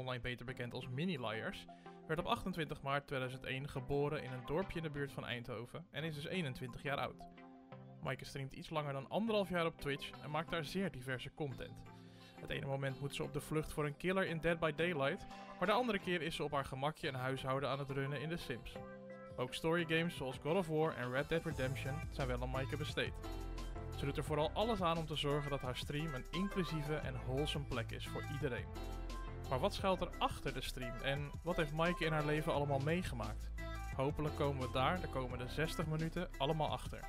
online beter bekend als Mini Liars, werd op 28 maart 2001 geboren in een dorpje in de buurt van Eindhoven en is dus 21 jaar oud. Maaike streamt iets langer dan anderhalf jaar op Twitch en maakt daar zeer diverse content. Het ene moment moet ze op de vlucht voor een killer in Dead by Daylight, maar de andere keer is ze op haar gemakje een huishouden aan het runnen in The Sims. Ook storygames zoals God of War en Red Dead Redemption zijn wel aan Maaike besteed. Ze doet er vooral alles aan om te zorgen dat haar stream een inclusieve en wholesome plek is voor iedereen. Maar wat schuilt er achter de stream en wat heeft Maaike in haar leven allemaal meegemaakt? Hopelijk komen we daar de komende 60 minuten allemaal achter.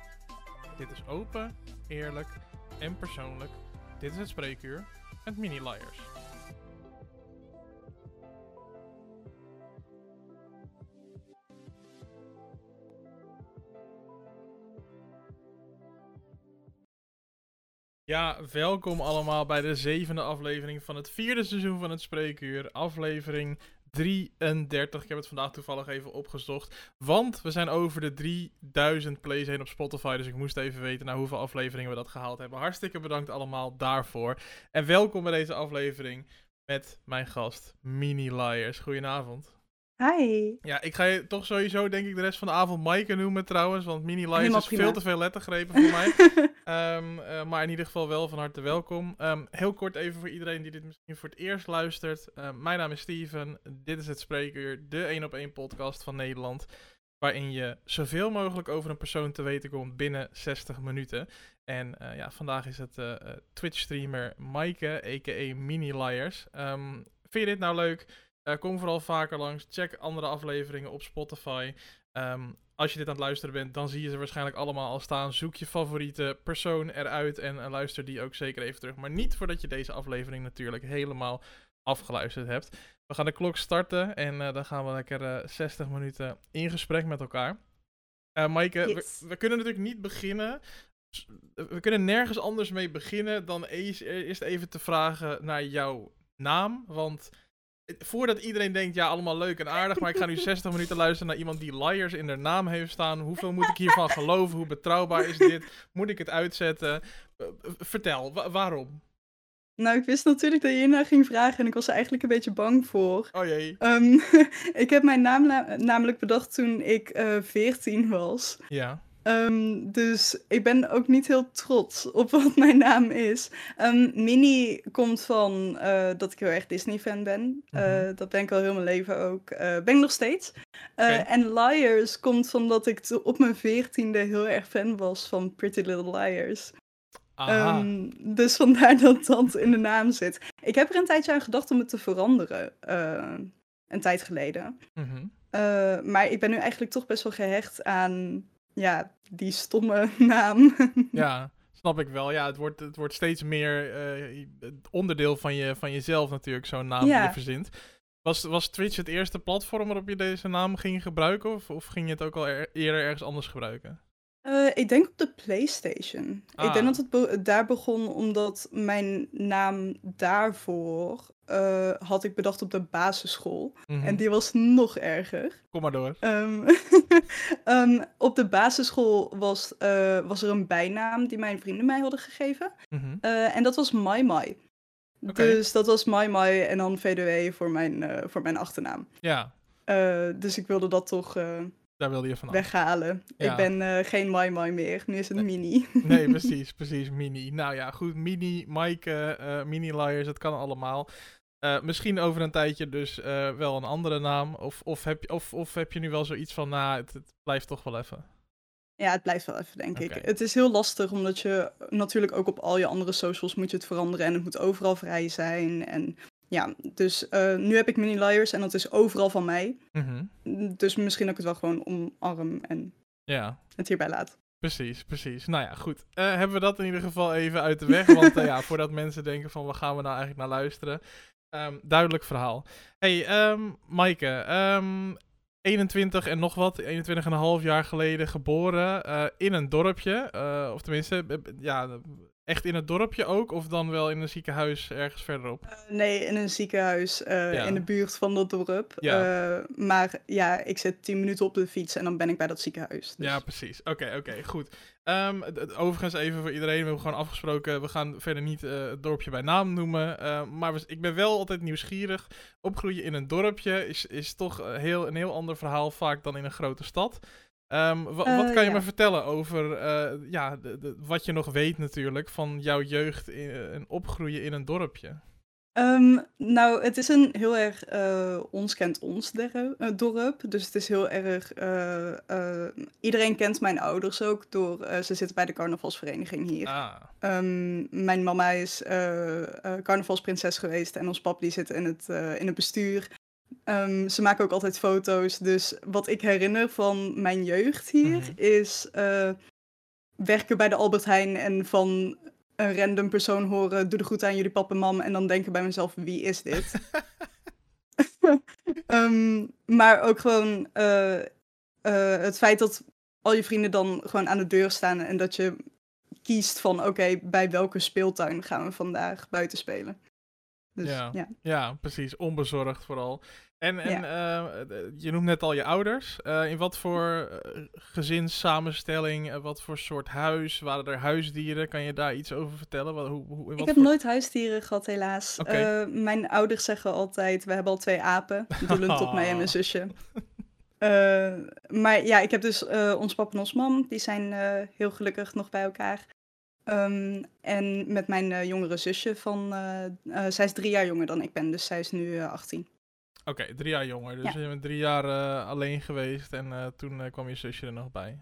Dit is open, eerlijk en persoonlijk. Dit is het spreekuur met Mini Liars. Ja, welkom allemaal bij de zevende aflevering van het vierde seizoen van het Spreekuur. Aflevering 33. Ik heb het vandaag toevallig even opgezocht. Want we zijn over de 3000 plays heen op Spotify. Dus ik moest even weten naar hoeveel afleveringen we dat gehaald hebben. Hartstikke bedankt allemaal daarvoor. En welkom bij deze aflevering met mijn gast Mini Liars. Goedenavond. Hi. Ja, ik ga je toch sowieso denk ik de rest van de avond Maaike noemen trouwens. Want Mini Liars is prima. veel te veel lettergrepen voor mij. Ehm, eh, maar in ieder geval wel van harte welkom. Ehm, heel kort even voor iedereen die dit misschien voor het eerst luistert. Ehm, mijn naam is Steven. Dit is het Spreekuur, de 1 op 1 podcast van Nederland. Waarin je zoveel mogelijk over een persoon te weten komt binnen 60 minuten. En eh, ja, vandaag is het eh, eh, Twitch-streamer Maaike, a.k.a. Mini Liars. Vind je dit nou leuk? Eh, kom vooral vaker langs. Check andere afleveringen op Spotify. Ehm, als je dit aan het luisteren bent, dan zie je ze waarschijnlijk allemaal al staan. Zoek je favoriete persoon eruit en eh, luister die ook zeker even terug. Maar niet voordat je deze aflevering natuurlijk helemaal afgeluisterd hebt. We gaan de klok starten en eh, dan gaan we lekker eh, 60 minuten in gesprek met elkaar. Eh Maaike, Yes. we, we kunnen natuurlijk niet beginnen. We kunnen nergens anders mee beginnen dan eerst even te vragen naar jouw naam. Want eh, voordat iedereen denkt, ja, allemaal leuk en aardig, maar ik ga nu 60 minuten luisteren naar iemand die liars in haar naam heeft staan. Hoeveel moet ik hiervan geloven? Hoe betrouwbaar is dit? Moet ik het uitzetten? Eh, eh, vertel, wa- waarom? Nou, ik wist natuurlijk dat je hiernaar ging vragen en ik was er eigenlijk een beetje bang voor. Oh jee. Ehm, ik heb mijn naam na- namelijk bedacht toen ik eh 14 was. Ja. Ehm, dus ik ben ook niet heel trots op wat mijn naam is. Ehm, Minnie komt van eh, dat ik heel erg Disney-fan ben. Eh, Mhm. dat ben ik al heel mijn leven ook. Eh, ben ik nog steeds. En Liars komt van dat ik op mijn veertiende heel erg fan was van Pretty Little Liars. Ehm, dus vandaar dat dat in de naam zit. Ik heb er een tijdje aan gedacht om het te veranderen. een tijd geleden. Mhm. Eh, maar ik ben nu eigenlijk toch best wel gehecht aan ja, die stomme naam. Ja, snap ik wel. Ja, het wordt, het wordt steeds meer het onderdeel van, je, van jezelf natuurlijk, zo'n naam die Ja. je verzint. Was, was Twitch het eerste platform waarop je deze naam ging gebruiken? Of, of ging je het ook al er- eerder ergens anders gebruiken? Eh, ik denk op de PlayStation. Ik Ah. denk dat het be- daar begon omdat mijn naam daarvoor eh, had ik bedacht op de basisschool. Mhm. En die was nog erger. Kom maar door. Ehm, ehm, op de basisschool was, eh, was er een bijnaam die mijn vrienden mij hadden gegeven. Mhm. Eh, en dat was Mai Mai. Dus dat was Mai Mai en dan VDW voor mijn, voor mijn achternaam. Ja, dus ik wilde dat toch daar wilde je vanaf. weghalen. Ja. Ik ben eh, geen Mai Mai meer, nu is het Mini. Nee, precies, precies. Mini. Nou ja, goed. Mini, Mike, eh, Mini Liars, het kan allemaal. Eh, misschien over een tijdje dus wel een andere naam. Of, of, heb je, of, of heb je nu wel zoiets van, nou, het, het blijft toch wel even. Ja, het blijft wel even, denk ik. Het is heel lastig, omdat je natuurlijk ook op al je andere socials moet je het veranderen. En het moet overal vrij zijn. En ja, dus eh, nu heb ik Mini Liars en dat is overal van mij. Mhm. Dus misschien ook het wel gewoon omarm en Ja, het hierbij laat. precies, precies. Nou ja, goed. Eh, hebben we dat in ieder geval even uit de weg. Want eh, ja, voordat mensen denken van, waar gaan we nou eigenlijk naar luisteren? Ehm, duidelijk verhaal. hey, ehm Maaike. ehm, 21 en nog wat, 21 en een half jaar geleden geboren in een dorpje. of tenminste, ja, echt in het dorpje ook? Of dan wel in een ziekenhuis ergens verderop? Uh, nee, in een ziekenhuis uh, in de buurt van dat dorp. Ja. Uh, maar ja, ik zit tien minuten op de fiets en dan ben ik bij dat ziekenhuis. Dus. Ja, precies. Oké, oké, goed. Um, overigens even voor iedereen, we hebben gewoon afgesproken, we gaan verder niet het dorpje bij naam noemen. maar we, ik ben wel altijd nieuwsgierig. Opgroeien in een dorpje is, is toch heel, een heel ander verhaal vaak dan in een grote stad. Um, wat kan je me vertellen over uh, ja, de, de, wat je nog weet natuurlijk van jouw jeugd in, en opgroeien in een dorpje? Um, nou, het is een heel erg uh, ons kent ons dorp. Dus het is heel erg. Iedereen kent mijn ouders ook door. ze zitten bij de carnavalsvereniging hier. Ah. Um, mijn mama is carnavalsprinses geweest en ons pap die zit in het, in het bestuur. Um, ze maken ook altijd foto's. Dus wat ik herinner van mijn jeugd hier mm -hmm. is werken bij de Albert Heijn en van een random persoon horen: doe de goed aan jullie papa en mam. En dan denken bij mezelf: wie is dit? um, maar ook gewoon uh, uh, het feit dat al je vrienden dan gewoon aan de deur staan en dat je kiest van: oké, okay, bij welke speeltuin gaan we vandaag buiten spelen? Dus, ja, ja. ja, precies. Onbezorgd vooral. En, en uh, je noemt net al je ouders. Uh, in wat voor uh, gezinssamenstelling, wat voor soort huis, waren er huisdieren? Kan je daar iets over vertellen? Wat, hoe, hoe, wat ik heb nooit huisdieren gehad, helaas. Okay. mijn ouders zeggen altijd, we hebben al twee apen, doelend op mij en mijn zusje. maar ja, ik heb dus ons papa en ons mam, die zijn heel gelukkig nog bij elkaar. Um, en met mijn jongere zusje van, zij is drie jaar jonger dan ik ben, dus zij is nu 18. Oké, okay, drie jaar jonger. Dus ja. je bent drie jaar uh, alleen geweest en uh, toen uh, kwam je zusje er nog bij.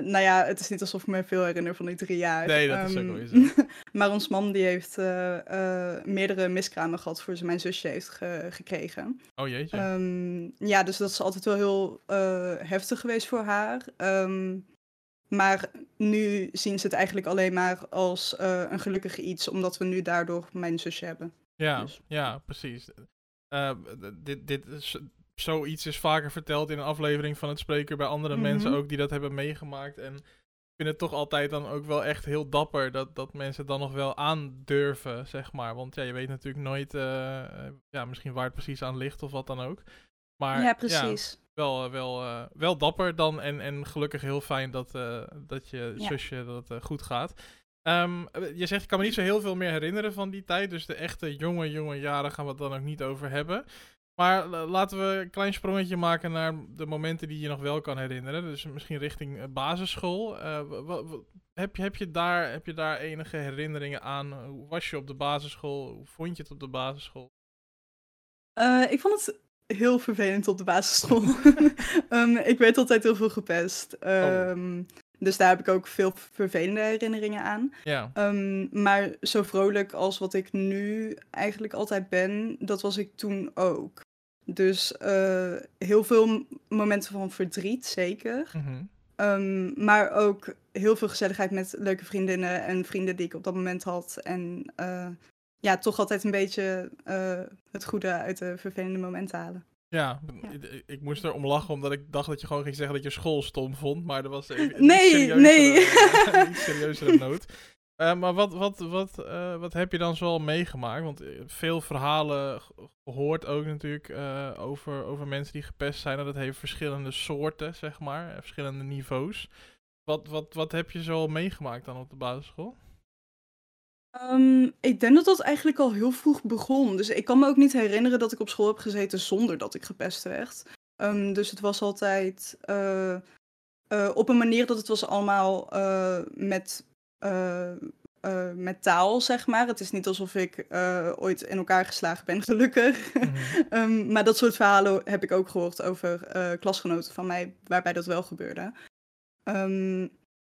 nou ja, het is niet alsof ik me veel herinner van die drie jaar. Nee, dat um, is ook wel zo. maar ons man die heeft meerdere miskramen gehad voor ze mijn zusje heeft ge gekregen. Oh jeetje. Um, ja, dus dat is altijd wel heel heftig geweest voor haar. Um, maar nu zien ze het eigenlijk alleen maar als een gelukkig iets, omdat we nu daardoor mijn zusje hebben. Ja, dus. ja, precies. Uh, dit, dit is, zoiets is vaker verteld in een aflevering van het spreker bij andere mm -hmm. mensen ook die dat hebben meegemaakt. En ik vind het toch altijd dan ook wel echt heel dapper dat, dat mensen dan nog wel aandurven, zeg maar. Want ja, je weet natuurlijk nooit, uh, ja, misschien waar het precies aan ligt of wat dan ook. Maar ja, precies. Ja, wel, wel, uh, wel dapper dan en, en gelukkig heel fijn dat, dat je ja. zusje dat goed gaat. Um, je zegt, ik kan me niet zo heel veel meer herinneren van die tijd. Dus de echte jonge, jonge jaren gaan we het dan ook niet over hebben. Maar laten we een klein sprongetje maken naar de momenten die je nog wel kan herinneren. Dus misschien richting eh, basisschool. Uh, heb, je, heb, je daar, heb je daar enige herinneringen aan? Hoe was je op de basisschool? Hoe vond je het op de basisschool? Uh, ik vond het heel vervelend op de basisschool. um, ik werd altijd heel veel gepest. Um, oh. Dus daar heb ik ook veel vervelende herinneringen aan. Ja. Um, maar zo vrolijk als wat ik nu eigenlijk altijd ben, dat was ik toen ook. Dus uh, heel veel momenten van verdriet, zeker. Mm -hmm. um, maar ook heel veel gezelligheid met leuke vriendinnen en vrienden die ik op dat moment had. En uh, ja, toch altijd een beetje uh, het goede uit de vervelende momenten halen. Ja, Ik, ik, moest er om lachen omdat ik dacht dat je gewoon ging zeggen dat je school stom vond. Maar dat was even nee, nee. Niet serieuzere noot. Uh, maar wat, wat, wat, uh, wat heb je dan zoal meegemaakt? Want veel verhalen gehoord ook natuurlijk over, over mensen die gepest zijn. En dat heeft verschillende soorten, zeg maar. Verschillende niveaus. Wat, wat, wat heb je zo meegemaakt dan op de basisschool? Um, ik denk dat dat eigenlijk al heel vroeg begon. Dus ik kan me ook niet herinneren dat ik op school heb gezeten zonder dat ik gepest werd. Um, dus het was altijd uh, uh, op een manier dat het was allemaal uh, met, met taal, zeg maar. Het is niet alsof ik ooit in elkaar geslagen ben, gelukkig. -hmm. um, maar dat soort verhalen heb ik ook gehoord over klasgenoten van mij, waarbij dat wel gebeurde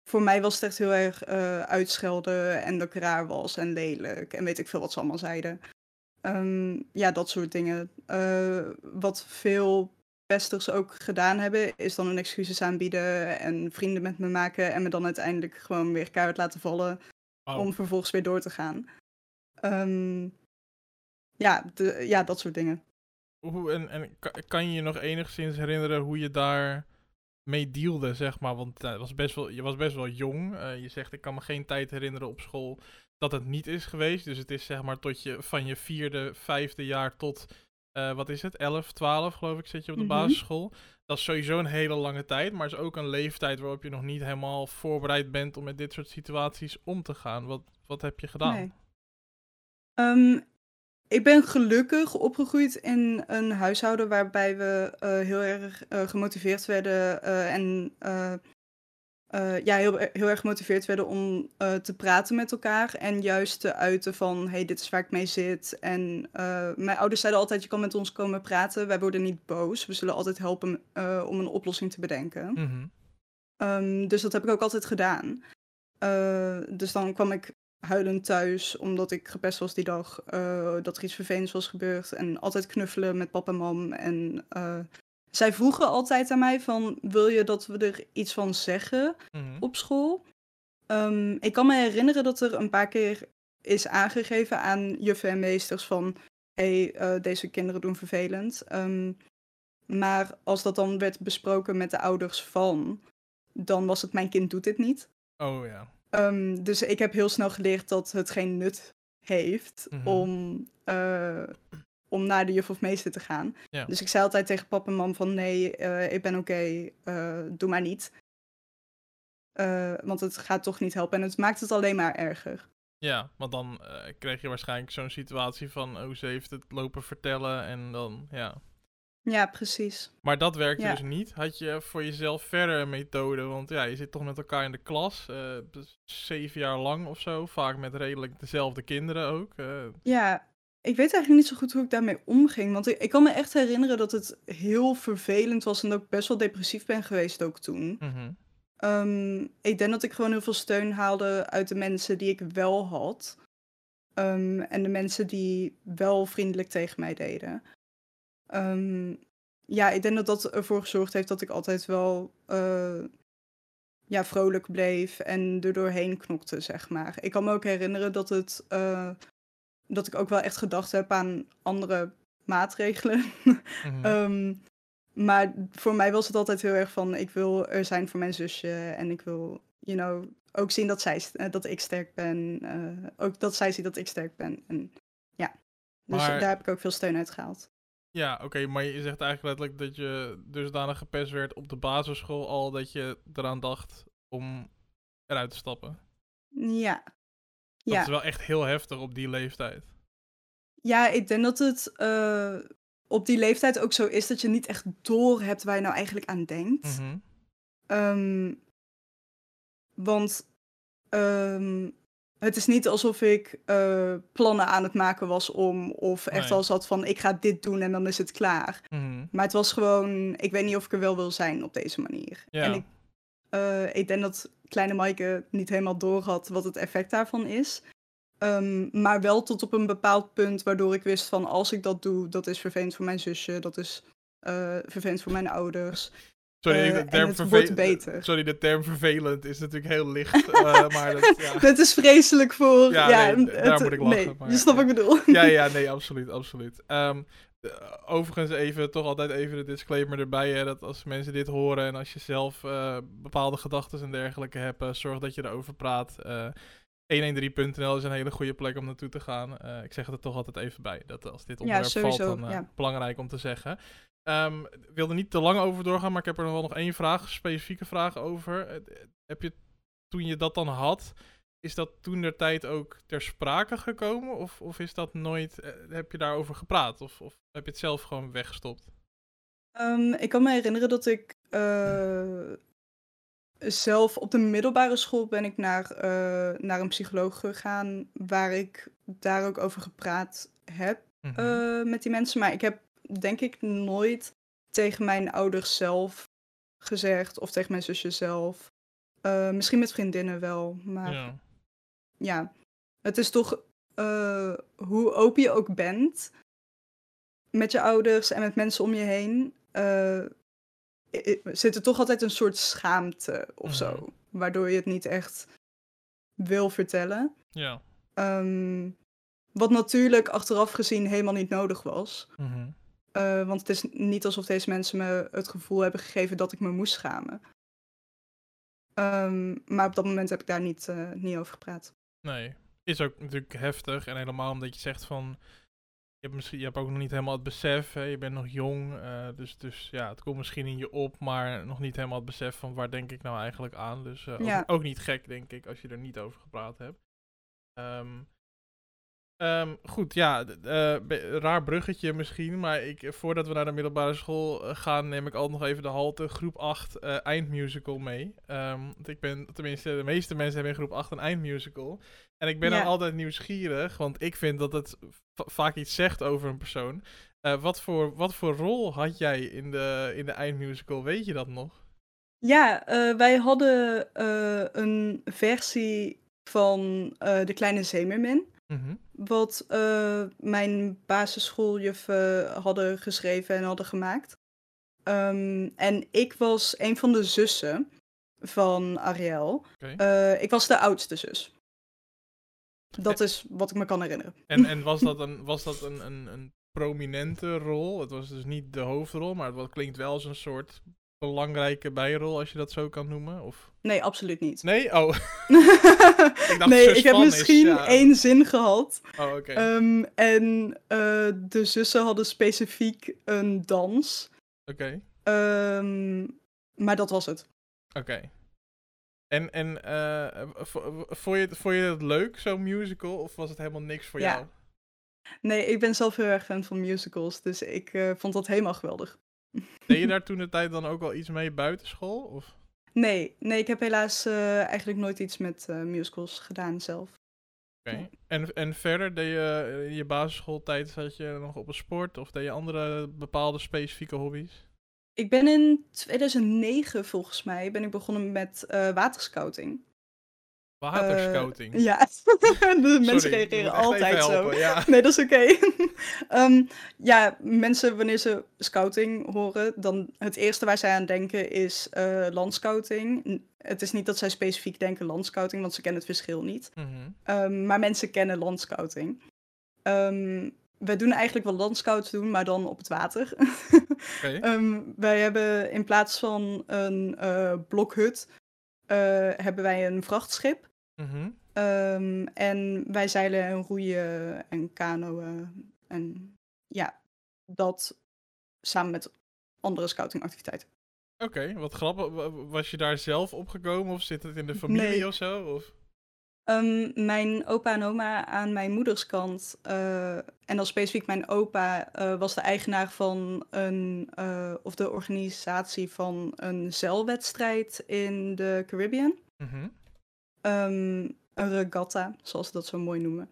voor mij was het echt heel erg uh, uitschelden en dat ik raar was en lelijk en weet ik veel wat ze allemaal zeiden. Um, ja, dat soort dingen. Uh, wat veel pesters ook gedaan hebben, is dan een excuses aanbieden en vrienden met me maken en me dan uiteindelijk gewoon weer keihard laten vallen wow. om vervolgens weer door te gaan. Um, ja, de, ja, dat soort dingen. En, en kan je je nog enigszins herinneren hoe je daar mee dealde, zeg maar. Want uh, was best wel, je was best wel jong. Uh, je zegt, ik kan me geen tijd herinneren op school dat het niet is geweest. Dus het is zeg maar tot je, van je vierde, vijfde jaar tot, uh, wat is het, 11, 12 geloof ik, zit je op de Mhm. basisschool. Dat is sowieso een hele lange tijd, maar is ook een leeftijd waarop je nog niet helemaal voorbereid bent om met dit soort situaties om te gaan. Wat, wat heb je gedaan? Nee. Ehm, ik ben gelukkig opgegroeid in een huishouden waarbij we uh, heel erg uh, gemotiveerd werden uh, en ja, heel, heel erg gemotiveerd werden om te praten met elkaar en juist te uiten van hey, dit is waar ik mee zit. En mijn ouders zeiden altijd, je kan met ons komen praten, wij worden niet boos, we zullen altijd helpen om een oplossing te bedenken. Mm -hmm. um, dus dat heb ik ook altijd gedaan. dus dan kwam ik huilend thuis omdat ik gepest was die dag. Uh, dat er iets vervelends was gebeurd. En altijd knuffelen met papa en mam. En uh, zij vroegen altijd aan mij van... wil je dat we er iets van zeggen -hmm. op school? Um, ik kan me herinneren dat er een paar keer is aangegeven aan juffen en meesters van... hé, hey, uh, deze kinderen doen vervelend. Um, maar als dat dan werd besproken met de ouders van... dan was het mijn kind doet dit niet. Oh ja. Um, dus ik heb heel snel geleerd dat het geen nut heeft Mhm. om, uh, om naar de juf of meester te gaan. Ja. Dus ik zei altijd tegen papa en mam van nee, uh, ik ben oké, okay, uh, doe maar niet. Want het gaat toch niet helpen en het maakt het alleen maar erger. Ja, want dan kreeg je waarschijnlijk zo'n situatie van oh, ze heeft het lopen vertellen en dan, ja. Ja, precies. Maar dat werkte Ja. dus niet. Had je voor jezelf verder een methode? Want ja, je zit toch met elkaar in de klas. eh, dus zeven jaar lang of zo. Vaak met redelijk dezelfde kinderen ook. eh. Ja, ik weet eigenlijk niet zo goed hoe ik daarmee omging. Want ik, ik kan me echt herinneren dat het heel vervelend was en dat ik best wel depressief ben geweest ook toen. mhm. Ehm, ik denk dat ik gewoon heel veel steun haalde uit de mensen die ik wel had. Ehm, en de mensen die wel vriendelijk tegen mij deden. Ehm, ja, ik denk dat dat ervoor gezorgd heeft dat ik altijd wel eh, ja, vrolijk bleef en er doorheen knokte, zeg maar. Ik kan me ook herinneren dat, het, eh, dat ik ook wel echt gedacht heb aan andere maatregelen. Mhm. Ehm, maar voor mij was het altijd heel erg van, ik wil er zijn voor mijn zusje en ik wil, you know, ook zien dat, zij, eh, dat ik sterk ben. ook dat zij ziet dat ik sterk ben. En ja, dus Maar- daar heb ik ook veel steun uit gehaald. Ja, oké, maar je zegt eigenlijk letterlijk dat je dusdanig gepest werd op de basisschool al dat je eraan dacht om eruit te stappen. Ja. Dat Ja. is wel echt heel heftig op die leeftijd. ja, ik denk dat het eh, op die leeftijd ook zo is dat je niet echt door hebt waar je nou eigenlijk aan denkt. Ehm, want ehm, het is niet alsof ik eh, plannen aan het maken was om, of echt Nee. al zat van ik ga dit doen en dan is het klaar. Mhm. Maar het was gewoon, ik weet niet of ik er wel wil zijn op deze manier. Ja. En ik, eh, ik denk dat kleine Maaike niet helemaal door had wat het effect daarvan is. Ehm, maar wel tot op een bepaald punt waardoor ik wist van als ik dat doe, dat is vervelend voor mijn zusje, dat is eh, vervelend voor mijn ouders. Sorry, Eh, de term het wordt beter. Sorry, de term vervelend is natuurlijk heel licht. eh, maar dat, ja. Dat is vreselijk voor. Ja, nee, daar het- moet ik lachen, Nee, maar je snapt ja. wat ik bedoel. ja, ja, nee, absoluut, absoluut. Ehm, overigens even, toch altijd even de disclaimer erbij, hè, dat als mensen dit horen en als je zelf eh, bepaalde gedachten en dergelijke hebt, zorg dat je erover praat. Eh 113.nl is een hele goede plek om naartoe te gaan. Ik zeg het er toch altijd even bij, dat als dit onderwerp sowieso, valt, dan ja. belangrijk om te zeggen. Ehm, ik wilde niet te lang over doorgaan, maar ik heb er nog wel nog één vraag, specifieke vraag over. Eh, heb je, toen je dat dan had, is dat toen der tijd ook ter sprake gekomen? Of, of is dat nooit, eh, heb je daarover gepraat? Of, of heb je het zelf gewoon weggestopt? Ehm, ik kan me herinneren dat ik eh, zelf op de middelbare school ben ik naar, naar een psycholoog gegaan waar ik daar ook over gepraat heb Mhm. met die mensen. Maar ik heb denk ik nooit tegen mijn ouders zelf gezegd of tegen mijn zusje zelf. Eh, misschien met vriendinnen wel, maar ja. ja, het is toch eh, hoe open je ook bent met je ouders en met mensen om je heen, eh, zit er toch altijd een soort schaamte of Mhm. zo, waardoor je het niet echt wil vertellen. Ja. Ehm, wat natuurlijk achteraf gezien helemaal niet nodig was. Mhm. Eh, want het is niet alsof deze mensen me het gevoel hebben gegeven dat ik me moest schamen. Ehm, maar op dat moment heb ik daar niet, eh, niet over gepraat. Nee, is ook natuurlijk heftig. En helemaal omdat je zegt van... Je hebt, misschien, je hebt ook nog niet helemaal het besef. Hè? Je bent nog jong. eh, dus, dus ja, het komt misschien in je op. Maar nog niet helemaal het besef van waar denk ik nou eigenlijk aan. Dus ook, Ja. ook niet gek, denk ik, als je er niet over gepraat hebt. Ehm, ehm, goed, ja, be- raar bruggetje misschien, maar ik, eh, voordat we naar de middelbare school eh, gaan, neem ik altijd nog even de halte groep 8 eh, eindmusical mee. Ehm, want ik ben, tenminste, de meeste mensen hebben in groep 8 een eindmusical. En ik ben Ja. dan altijd nieuwsgierig, want ik vind dat het va- vaak iets zegt over een persoon. Wat, voor, wat voor rol had jij in de, in de eindmusical? Weet je dat nog? Ja, wij hadden een versie van De Kleine Zeemermin. Mhm. Wat eh, mijn basisschooljuffen hadden geschreven en hadden gemaakt. Ehm, en ik was een van de zussen van Ariel. Eh, ik was de oudste zus. Dat is wat ik me kan herinneren. En, en was dat, een, was dat een, een, een prominente rol? Het was dus niet de hoofdrol, maar het klinkt wel als een soort belangrijke bijrol, als je dat zo kan noemen? Of... Nee, absoluut niet. Nee? Oh, dacht nee, ik heb is, misschien ja. één zin gehad. oh oké. Ehm, en eh, de zussen hadden specifiek een dans. Oké, Ehm, maar dat was het. oké. En, en v- vond, je vond je het leuk, zo'n musical, of was het helemaal niks voor Ja. jou? Nee, ik ben zelf heel erg fan van musicals. Dus ik eh, vond dat helemaal geweldig. Deed je daar toen de tijd dan ook al iets mee buitenschool? Of? Nee, nee ik heb helaas eh, eigenlijk nooit iets met eh, musicals gedaan zelf. Oké. En, en verder, deed je eh, in je basisschooltijd, zat je nog op een sport? Of deed je andere bepaalde specifieke hobby's? Ik ben in 2009 volgens mij ben ik begonnen met eh, waterscouting. Waterscouting. Eh, ja, de mensen Sorry, reageren altijd zo. Ja. Nee, dat is oké. Ehm, ja, mensen wanneer ze scouting horen, dan het eerste waar zij aan denken is eh landscouting. Het is niet dat zij specifiek denken landscouting, want ze kennen het verschil niet. Mhm. Ehm, maar mensen kennen landscouting. Ehm wij doen eigenlijk wat landscouts doen, maar dan op het water. Oké. Ehm, wij hebben in plaats van een eh, blokhut, hebben wij een vrachtschip. Mhm. Ehm, en wij zeilen en roeien en kanoën. En ja, dat samen met andere scoutingactiviteiten. Oké, wat grappig. Wa- Was je daar zelf opgekomen of zit het in de familie Nee. of zo? Of? Ehm, mijn opa en oma aan mijn moeders kant, eh, en dan specifiek mijn opa, eh, was de eigenaar van een, eh, of de organisatie van een zeilwedstrijd in de Caribbean. Mhm. Ehm, een regatta, zoals ze dat zo mooi noemen.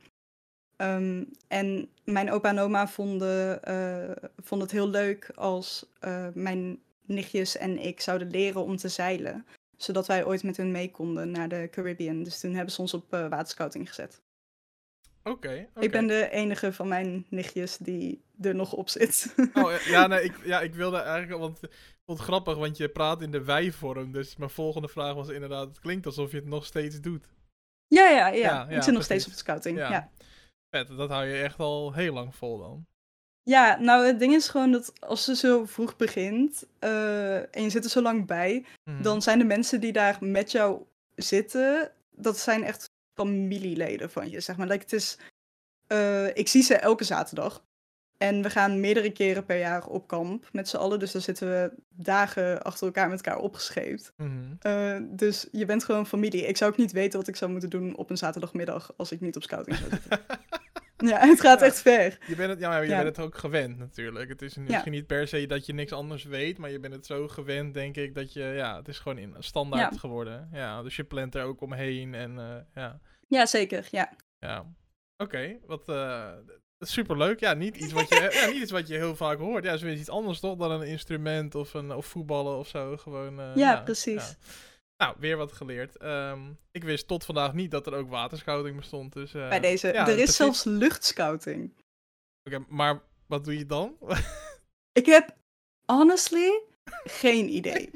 Ehm, en mijn opa en oma vonden, eh, vonden het heel leuk als eh, mijn nichtjes en ik zouden leren om te zeilen. Zodat wij ooit met hun mee konden naar de Caribbean. Dus toen hebben ze ons op eh, waterscouting gezet. Oké. Ik ben de enige van mijn nichtjes die er nog op zit. Oh, ja, ja, nee, ik, ja, ik wilde eigenlijk... Want ik vond het grappig, want je praat in de wij-vorm. Dus mijn volgende vraag was inderdaad... Het klinkt alsof je het nog steeds doet. ja, ja, ja, Ja, Ik zit nog steeds op de scouting. Ja. ja. Vet, dat hou je echt al heel lang vol dan. Ja, nou het ding is gewoon dat als ze zo vroeg begint eh, en je zit er zo lang bij, Mhm. dan zijn de mensen die daar met jou zitten, dat zijn echt familieleden van je, zeg maar. Like, het is, eh, ik zie ze elke zaterdag. En we gaan meerdere keren per jaar op kamp met z'n allen. Dus dan zitten we dagen achter elkaar met elkaar opgescheept. Mhm. Eh, dus je bent gewoon familie. Ik zou ook niet weten wat ik zou moeten doen op een zaterdagmiddag als ik niet op scouting zou zitten. ja, het gaat Ja. echt ver. Je bent het, ja, maar je Ja. bent het ook gewend natuurlijk. Het is misschien niet per se dat je niks anders weet, maar je bent het zo gewend, denk ik, dat je, ja, het is gewoon in, standaard geworden. Ja, dus je plant er ook omheen en eh, ja, Ja, zeker. Ja. ja. Oké, wat eh, superleuk. Ja, niet iets wat je, ja, niet iets wat je heel vaak hoort. Ja, zoiets iets anders toch dan een instrument of, een, of voetballen of zo. Gewoon, eh, Ja, precies. Nou, weer wat geleerd. Ehm, ik wist tot vandaag niet dat er ook waterscouting bestond. Dus, eh, Bij deze. ja, er is precies. zelfs luchtscouting. Oké, maar wat doe je dan? Ik heb honestly geen idee.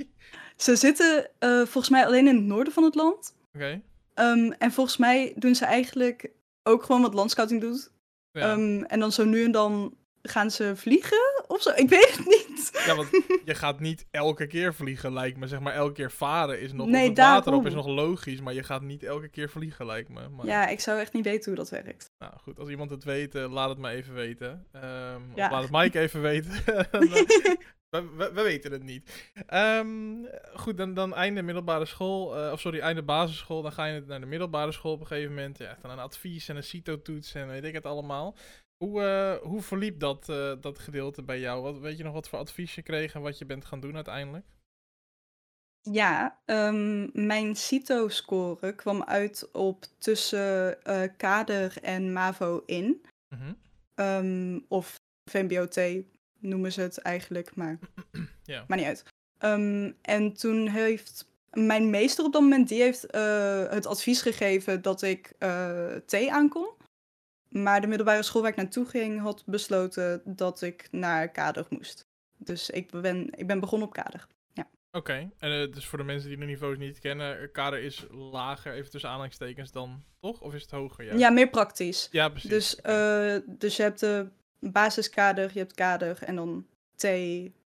Ze zitten eh, volgens mij alleen in het noorden van het land. Oké. Ehm, en volgens mij doen ze eigenlijk ook gewoon wat landscouting doet. Ja. Ehm, en dan zo nu en dan gaan ze vliegen of zo. Ik weet het niet. Ja, want je gaat niet elke keer vliegen, lijkt me. Zeg maar, elke keer varen is nog... Nee, water op is nog logisch, maar je gaat niet elke keer vliegen, lijkt me. Maar, Ja, ik zou echt niet weten hoe dat werkt. Nou goed, als iemand het weet, eh, laat het me even weten. Of Ja. laat het Mike even weten. Eh, we, we, we weten het niet. Ehm, goed, dan, dan einde middelbare school, eh, of sorry, einde basisschool. Dan ga je naar de middelbare school op een gegeven moment. Ja, dan een advies en een CITO-toets en weet ik het allemaal. Hoe, eh, hoe verliep dat, eh, dat gedeelte bij jou? Wat, weet je nog wat voor advies je kreeg en wat je bent gaan doen uiteindelijk? Ja, ehm, mijn CITO-score kwam uit op tussen eh, kader en MAVO in. Mhm. Ehm, of VMBO-T noemen ze het eigenlijk, maar Ja. niet uit. Ehm, en toen heeft mijn meester op dat moment, die heeft het advies gegeven dat ik T aankon. Maar de middelbare school waar ik naartoe ging, had besloten dat ik naar kader moest. Dus ik ben, ik ben begonnen op kader. Oké, en eh, dus voor de mensen die de niveaus niet kennen, eh, kader is lager, even tussen aanhalingstekens dan, toch? Of is het hoger? Ja, Ja, meer praktisch. ja precies. Dus, eh, dus je hebt de basiskader, je hebt kader en dan T,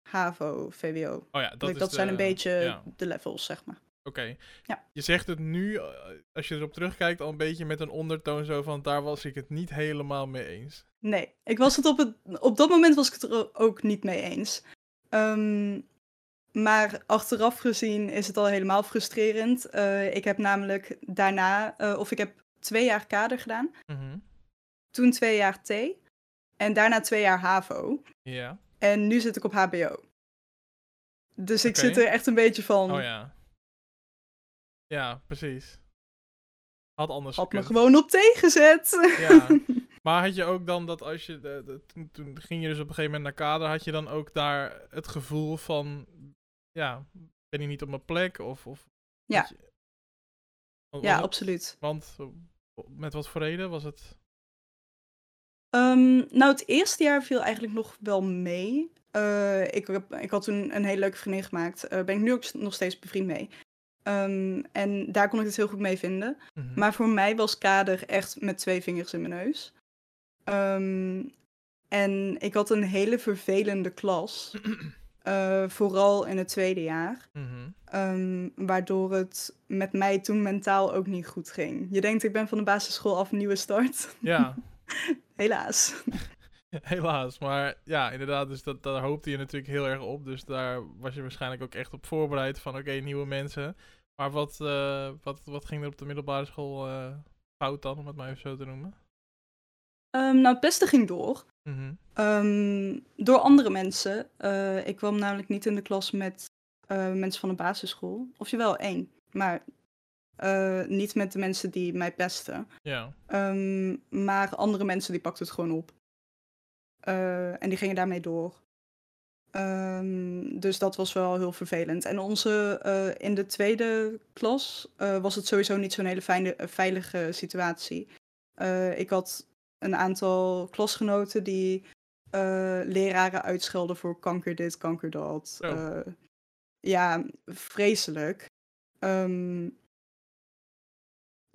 HAVO, VWO. oh ja, dat, Dat, is dat de- zijn een beetje ja. de levels, zeg maar. Oké. Ja. Je zegt het nu, eh, als je erop terugkijkt, al een beetje met een ondertoon zo van, daar was ik het niet helemaal mee eens. Nee, ik was het op, het, op dat moment was ik het er ook niet mee eens. Ehm, maar achteraf gezien is het al helemaal frustrerend. Eh, ik heb namelijk daarna, eh, of ik heb twee jaar kader gedaan, Mhm. toen twee jaar T en daarna twee jaar HAVO. Ja. En nu zit ik op HBO. Dus ik zit er echt een beetje van. Oh ja. Ja, precies. Had anders Had me gewoon op T gezet. Ja. Maar had je ook dan dat als je, de, de- toen, toen ging je dus op een gegeven moment naar kader, had je dan ook daar het gevoel van, ja, ben ik niet op mijn plek? Of, of Ja. je- Want- ja, was- absoluut. Want eh, met wat voor reden was het? Ehm, nou, het eerste jaar viel eigenlijk nog wel mee. Eh, ik, heb, ik had toen een hele leuke vriendin gemaakt. Daar ben ik nu ook nog steeds bevriend mee. Ehm, en daar kon ik het heel goed mee vinden. Mhm. Maar voor mij was kader echt met twee vingers in mijn neus. Ehm, en ik had een hele vervelende klas. eh, vooral in het tweede jaar. Mhm. Ehm, waardoor het met mij toen mentaal ook niet goed ging. Je denkt, ik ben van de basisschool af een nieuwe start. Ja, Helaas. helaas. Maar ja, inderdaad, dus dat, daar hoopte je natuurlijk heel erg op. Dus daar was je waarschijnlijk ook echt op voorbereid van, oké, nieuwe mensen. Maar wat, eh, wat, wat ging er op de middelbare school eh, fout dan, om het maar even zo te noemen? Ehm, nou, het beste ging door. Mhm. Ehm, door andere mensen. Eh, ik kwam namelijk niet in de klas met mensen van de basisschool. Of jawel, één. Maar niet met de mensen die mij pesten. Ja, Ehm, maar andere mensen die pakten het gewoon op. En die gingen daarmee door. Ehm, dus dat was wel heel vervelend. En onze, eh, in de tweede klas eh, was het sowieso niet zo'n hele fijne, eh, veilige situatie. Ik had een aantal klasgenoten die leraren uitschelden voor kanker dit, kanker dat. Zo. Eh, ja, vreselijk. Ehm,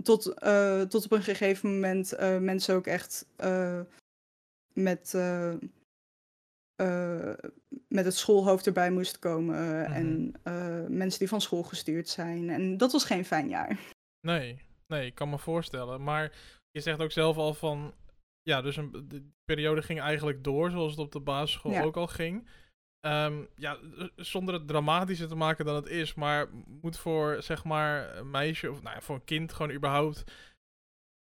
tot, tot op een gegeven moment mensen ook echt met, eh, eh, met het schoolhoofd erbij moesten komen. Mhm. En eh, mensen die van school gestuurd zijn. En dat was geen fijn jaar. nee, nee, ik kan me voorstellen. Maar je zegt ook zelf al van, ja, dus een, de periode ging eigenlijk door, zoals het op de basisschool Ja. ook al ging. Ehm, ja, z- zonder het dramatischer te maken dan het is, maar moet voor, zeg maar, een meisje, of nou ja, voor een kind gewoon überhaupt,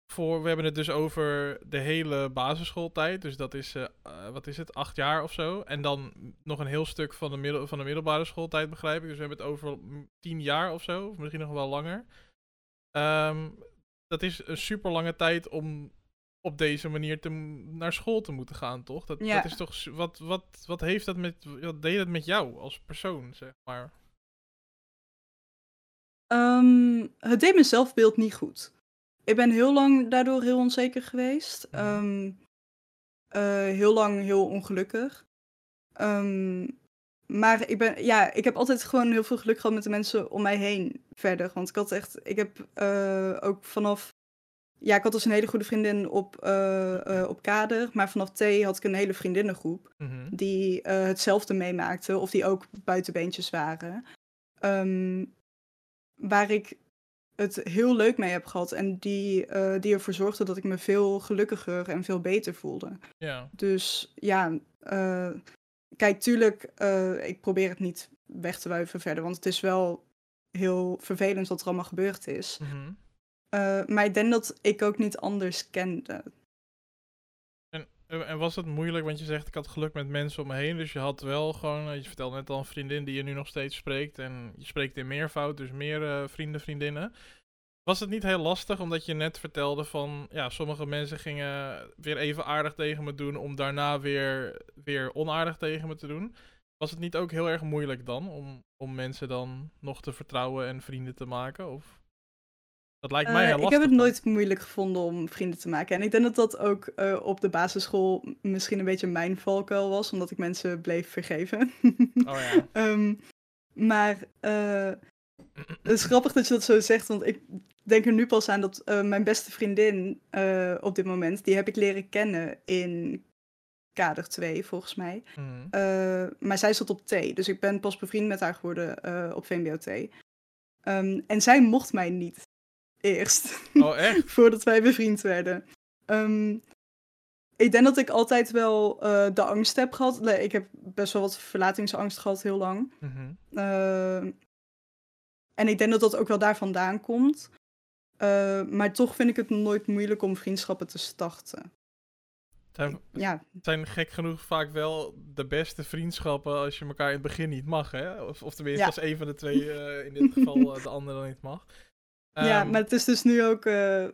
voor, we hebben het dus over de hele basisschooltijd, dus dat is, eh, eh, wat is het, acht jaar of zo. En dan nog een heel stuk van de, middel, van de middelbare schooltijd, begrijp ik. Dus we hebben het over tien jaar of zo, of misschien nog wel langer. Ehm, dat is een super lange tijd om op deze manier te, naar school te moeten gaan, toch? Dat, Ja. dat is toch. Wat, wat, wat heeft dat met. Wat deed het met jou als persoon, zeg maar? Ehm, het deed mijn zelfbeeld niet goed. Ik ben heel lang daardoor heel onzeker geweest. Mhm. Ehm, eh, heel lang heel ongelukkig. Ehm, maar ik, ben, ja, ik heb altijd gewoon heel veel geluk gehad met de mensen om mij heen verder. Want ik had echt, ik heb eh, ook vanaf ja, ik had dus een hele goede vriendin op, eh, op kader. Maar vanaf T had ik een hele vriendinnengroep. Mhm. Die hetzelfde meemaakten. Of die ook buitenbeentjes waren. Ehm, waar ik het heel leuk mee heb gehad. En die, eh, die ervoor zorgde dat ik me veel gelukkiger en veel beter voelde. Ja. Dus ja, eh, kijk, tuurlijk, eh, ik probeer het niet weg te wuiven verder. Want het is wel heel vervelend wat er allemaal gebeurd is. Mhm. Maar ik denk dat ik ook niet anders kende. En, was het moeilijk, want je zegt ik had geluk met mensen om me heen. Dus je had wel gewoon, eh, je vertelde net al een vriendin die je nu nog steeds spreekt. En je spreekt in meervoud, dus meer eh, vrienden, vriendinnen. Was het niet heel lastig, omdat je net vertelde van, ja, sommige mensen gingen weer even aardig tegen me doen, om daarna weer, weer onaardig tegen me te doen. Was het niet ook heel erg moeilijk dan, om, om mensen dan nog te vertrouwen en vrienden te maken? Of? Dat lijkt mij Eh, ik heb het nooit moeilijk gevonden om vrienden te maken. En ik denk dat dat ook eh, op de basisschool misschien een beetje mijn valkuil was, omdat ik mensen bleef vergeven. Oh ja. Ehm, maar eh, het is grappig dat je dat zo zegt, want ik denk er nu pas aan dat mijn beste vriendin op dit moment, die heb ik leren kennen in kader 2, volgens mij. Mhm. Maar zij zat op T, dus ik ben pas bevriend met haar geworden op VMBO-T. Ehm, en zij mocht mij niet eerst, Oh echt? voordat wij bevriend werden. Ehm, ik denk dat ik altijd wel eh, de angst heb gehad. Nee, Ik heb best wel wat verlatingsangst gehad heel lang. Mhm. Eh, en ik denk dat dat ook wel daar vandaan komt. Eh, maar toch vind ik het nooit moeilijk om vriendschappen te starten. Zijn, Ja, zijn gek genoeg vaak wel de beste vriendschappen als je elkaar in het begin niet mag, hè? Of, of tenminste Ja. als een van de twee eh, in dit geval eh, de andere dan niet mag. Ja, Ehm, maar het is dus nu ook eh,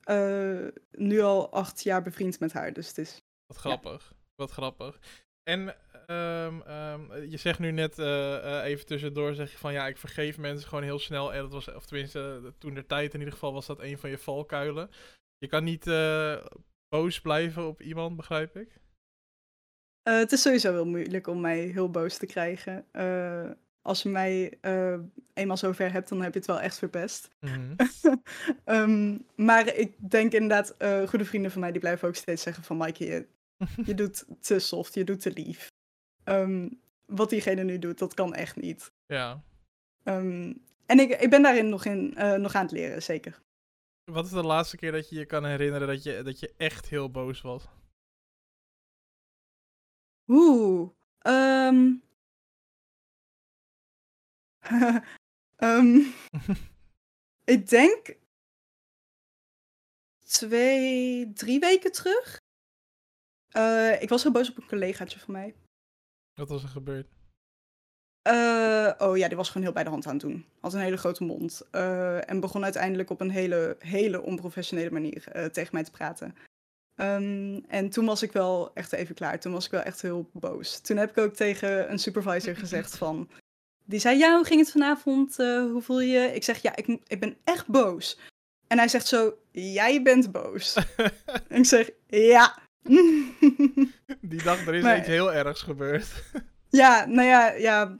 eh, nu al acht jaar bevriend met haar. Dus het is. Wat grappig. Wat grappig. En ehm, ehm, je zegt nu net eh, even tussendoor, zeg je van ja, ik vergeef mensen gewoon heel snel. En dat was, of tenminste, toen de tijd in ieder geval was dat een van je valkuilen. Je kan niet boos blijven op iemand, begrijp ik? Het is sowieso heel moeilijk om mij heel boos te krijgen. Als je mij eh, eenmaal zover hebt, dan heb je het wel echt verpest. Mhm. Ehm, maar ik denk inderdaad, eh, goede vrienden van mij die blijven ook steeds zeggen van Maaike, je, je doet te soft, je doet te lief. Ehm, wat diegene nu doet, dat kan echt niet. ja. Ehm, en ik, ik ben daarin nog, in, eh, nog aan het leren, zeker. Wat is de laatste keer dat je je kan herinneren dat je, dat je echt heel boos was? Oeh. Ehm, ik denk twee, drie weken terug. Eh, ik was heel boos op een collegaatje van mij. Wat was er gebeurd? Eh, oh ja, die was gewoon heel bij de hand aan het doen. Had een hele grote mond. eh, en begon uiteindelijk op een hele, hele onprofessionele manier tegen mij te praten. Ehm, en toen was ik wel echt even klaar. Toen was ik wel echt heel boos. Toen heb ik ook tegen een supervisor gezegd van... Die zei, ja, hoe ging het vanavond? Eh, hoe voel je je? Ik zeg, ja, ik, ik ben echt boos. En hij zegt zo, jij bent boos. en ik zeg, ja. Die dag, er is Maar- iets heel ergs gebeurd. ja, nou ja, ja.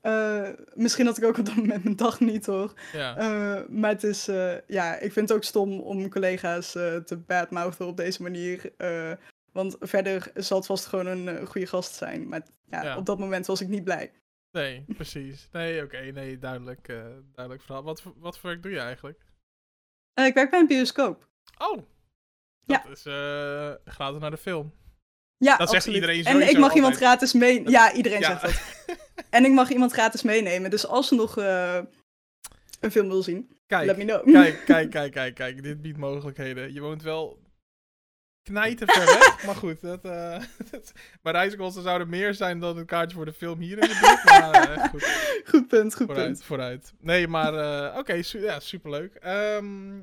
eh, misschien had ik ook op dat moment mijn dag niet hoor. ja. Eh, maar het is, ja, ik vind het ook stom om collega's te badmouthen op deze manier. want verder zal het vast gewoon een goede gast zijn. Maar ja, Ja. op dat moment was ik niet blij. Nee, precies. Nee, oké, nee, duidelijk, eh, duidelijk verhaal. Wat, voor- wat voor werk doe je eigenlijk? Eh, ik werk bij een bioscoop. Oh, dat Ja. is eh gratis naar de film. Ja, Dat zegt iedereen En sowieso ik mag iemand gratis meenemen. Ja, iedereen Ja. zegt dat. En ik mag iemand gratis meenemen. Dus als ze nog een film wil zien, let Kijk, me know. kijk, kijk, kijk, kijk, kijk. Dit biedt mogelijkheden. Je woont wel knijten ver weg, maar goed. Dat, dat, mijn reiskosten zouden meer zijn dan een kaartje voor de film hier in de buurt. Maar eh, goed. Goed punt, goed Vooruit, punt. vooruit. Nee, maar eh, oké, su- ja, superleuk. Ehm,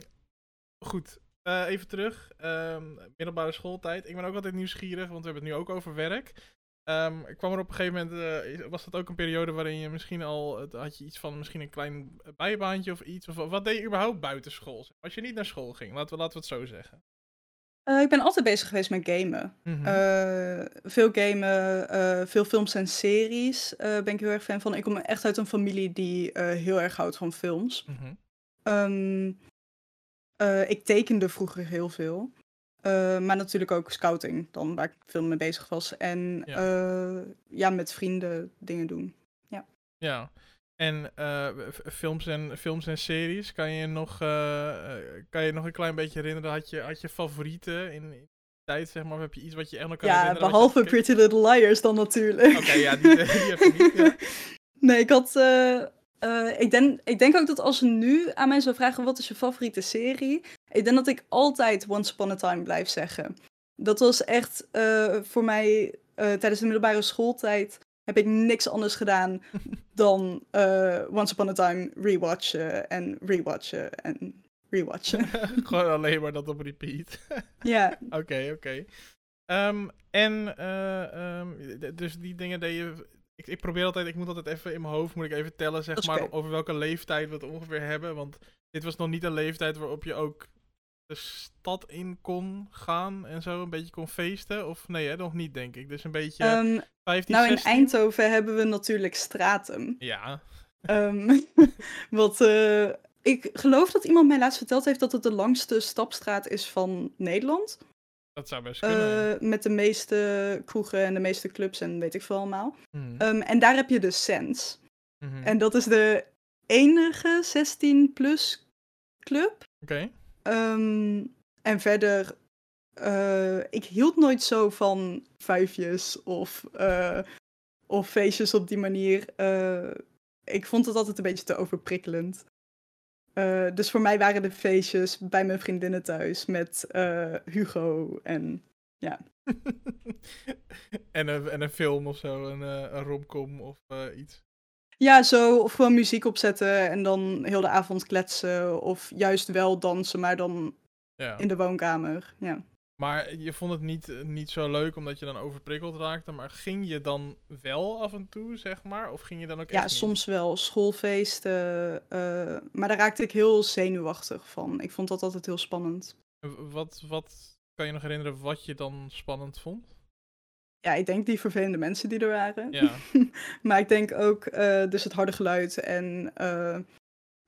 goed, eh, even terug. Ehm, middelbare schooltijd. Ik ben ook altijd nieuwsgierig, want we hebben het nu ook over werk. Ehm, ik kwam er op een gegeven moment, was dat ook een periode waarin je misschien al, had je iets van misschien een klein bijbaantje of iets? Of wat deed je überhaupt buiten school? Als je niet naar school ging, laten we, laten we het zo zeggen. Eh, ik ben altijd bezig geweest met gamen. Mhm. Eh, veel gamen, eh, veel films en series eh, ben ik heel erg fan van. Ik kom echt uit een familie die eh, heel erg houdt van films. Mhm. Ehm, Eh, ik tekende vroeger heel veel. Eh, maar natuurlijk ook scouting, dan waar ik veel mee bezig was. En Ja. ja, ja met vrienden dingen doen. Ja. En f- films, en, films en series, kan je nog, eh, kan je nog een klein beetje herinneren? Had je, had je favorieten in, in die tijd, zeg maar? Of heb je iets wat je echt nog kan Ja, herinneren? je behalve? Pretty Little Liars dan natuurlijk. Oké, ja, die, die heb niet. Ja. Nee, ik had. eh, ik, denk, ik denk ook dat als ze nu aan mij zou vragen: wat is je favoriete serie? Ik denk dat ik altijd Once Upon a Time blijf zeggen. Dat was echt voor mij tijdens de middelbare schooltijd. Heb ik niks anders gedaan dan eh, Once Upon a Time rewatchen en rewatchen en rewatchen. Gewoon alleen maar dat op repeat. ja, Oké, oké. Ehm, en, eh, ehm, dus die dingen deed je... Ik, ik probeer altijd, ik moet altijd even in mijn hoofd, moet ik even tellen, zeg maar, over welke leeftijd we het ongeveer hebben. Want dit was nog niet een leeftijd waarop je ook de stad in kon gaan en zo, een beetje kon feesten. Of nee, hè, nog niet, denk ik. Dus een beetje Ehm, 15, nou in 16? Eindhoven hebben we natuurlijk Stratum. Ja, Ehm, wat, eh, ik geloof dat iemand mij laatst verteld heeft dat het de langste stapstraat is van Nederland. dat zou best kunnen. Eh, met de meeste kroegen en de meeste clubs en weet ik veel allemaal. Mhm, Ehm, en daar heb je de Sense. mhm. En dat is de enige 16-plus club. Oké. Ehm, en verder, eh, ik hield nooit zo van vijfjes of, eh, of feestjes op die manier. Eh, ik vond het altijd een beetje te overprikkelend. Dus voor mij waren de feestjes bij mijn vriendinnen thuis met Hugo en en, een, en een film of zo, een, een romcom of iets. Ja, zo. Of gewoon muziek opzetten en dan heel de avond kletsen. Of juist wel dansen, maar dan Ja. in de woonkamer. Ja. Maar je vond het niet, eh, niet zo leuk omdat je dan overprikkeld raakte. Maar ging je dan wel af en toe, zeg maar? Of ging je dan ook Ja, echt niet? soms wel. Schoolfeesten. eh, maar daar raakte ik heel zenuwachtig van. Ik vond dat altijd heel spannend. Wat, wat kan je nog herinneren wat je dan spannend vond? Ja, ik denk die vervelende mensen die er waren. Ja, Maar ik denk ook eh, dus het harde geluid en eh,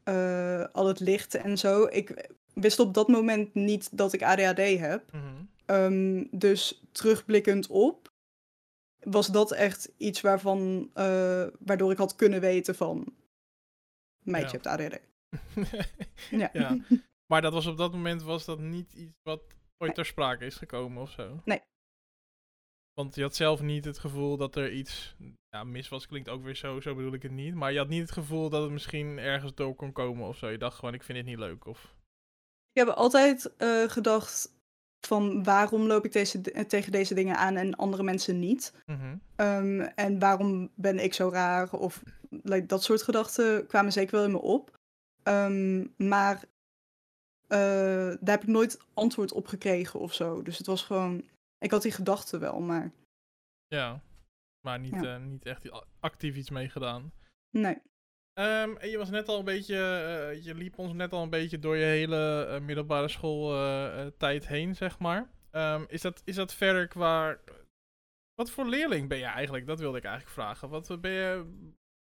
eh, al het licht en zo. Ik wist op dat moment niet dat ik ADHD heb. mhm. Ehm, dus terugblikkend op was dat echt iets waarvan, waardoor ik had kunnen weten van... Meidje Ja. hebt ADHD. Ja. Ja. Maar dat was op dat moment was dat niet iets wat ooit Nee. ter sprake is gekomen of zo? Nee. Want je had zelf niet het gevoel dat er iets ja, mis was, klinkt ook weer zo, zo bedoel ik het niet. Maar je had niet het gevoel dat het misschien ergens door kon komen of zo. Je dacht gewoon, ik vind dit niet leuk. Of... Ik heb altijd eh, gedacht van waarom loop ik deze, tegen deze dingen aan en andere mensen niet? Mhm. Ehm, en waarom ben ik zo raar? Of like, dat soort gedachten kwamen zeker wel in me op. Ehm, maar eh, daar heb ik nooit antwoord op gekregen of zo. Dus het was gewoon. Ik had die gedachten wel, maar Ja, maar niet, Ja. eh, niet echt actief iets mee gedaan. nee. Ehm, en je was net al een beetje, eh, je liep ons net al een beetje door je hele eh, middelbare schooltijd heen, zeg maar. Ehm, is, dat, is dat verder qua, wat voor leerling ben je eigenlijk? Dat wilde ik eigenlijk vragen. Wat ben je,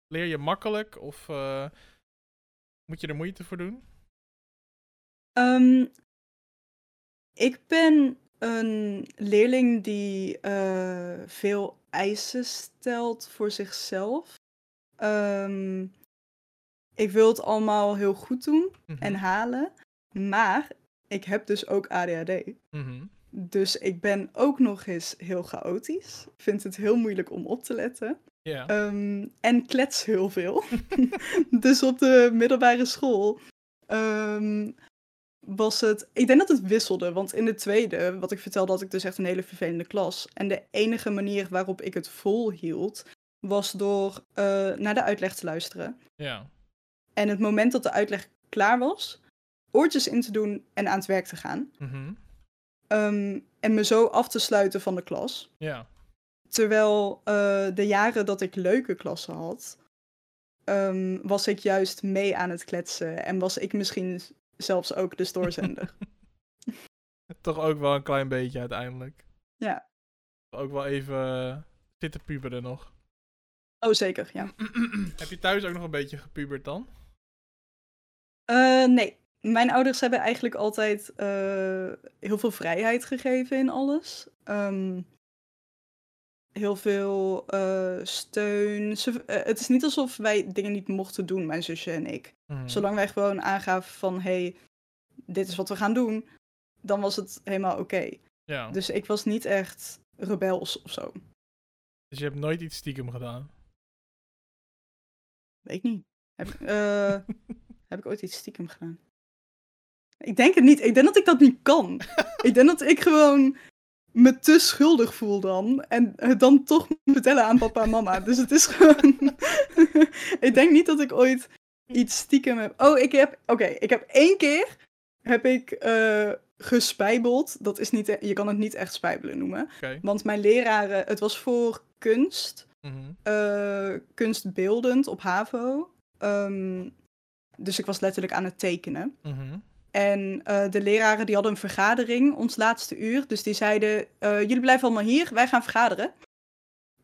leer je makkelijk of moet je er moeite voor doen? Ehm, ik ben een leerling die eh, veel eisen stelt voor zichzelf. Ehm, ik wil het allemaal heel goed doen Mhm. en halen, maar ik heb dus ook ADHD. Mhm. Dus ik ben ook nog eens heel chaotisch. Vind het heel moeilijk om op te letten. Ja. Ehm, en klets heel veel. dus op de middelbare school ehm, was het. Ik denk dat het wisselde. Want in de tweede, wat ik vertelde, had ik dus echt een hele vervelende klas. En de enige manier waarop ik het volhield, was door eh, naar de uitleg te luisteren. ja. En het moment dat de uitleg klaar was, oortjes in te doen en aan het werk te gaan. Mhm. Ehm, en me zo af te sluiten van de klas. Ja. Terwijl eh, de jaren dat ik leuke klassen had, ehm, was ik juist mee aan het kletsen. En was ik misschien zelfs ook de stoorzender. Toch ook wel een klein beetje uiteindelijk. Ja. Ook wel even eh, zitten puberen nog. oh, zeker, ja. Heb je thuis ook nog een beetje gepubert dan? Eh, nee, mijn ouders hebben eigenlijk altijd eh, heel veel vrijheid gegeven in alles. Ehm, heel veel eh, steun. Ze, eh, het is niet alsof wij dingen niet mochten doen, mijn zusje en ik. Mhm. Zolang wij gewoon aangaven van, hey, dit is wat we gaan doen, dan was het helemaal oké. Ja. Dus ik was niet echt rebels of zo. Dus je hebt nooit iets stiekem gedaan. Weet ik niet. Heb, eh, heb ik ooit iets stiekem gedaan? Ik denk het niet. Ik denk dat ik dat niet kan. ik denk dat ik gewoon me te schuldig voel dan. En het dan toch moet vertellen aan papa en mama. Dus het is gewoon... ik denk niet dat ik ooit iets stiekem heb... Oh, ik heb... Oké, ik heb één keer... Heb ik eh gespijbeld. Dat is niet... e- Je kan het niet echt spijbelen noemen. Want mijn leraren... Het was voor kunst Mhm. eh, kunstbeeldend op HAVO. Ehm, dus ik was letterlijk aan het tekenen. Mhm. En eh, de leraren die hadden een vergadering ons laatste uur. Dus die zeiden, eh, jullie blijven allemaal hier, wij gaan vergaderen.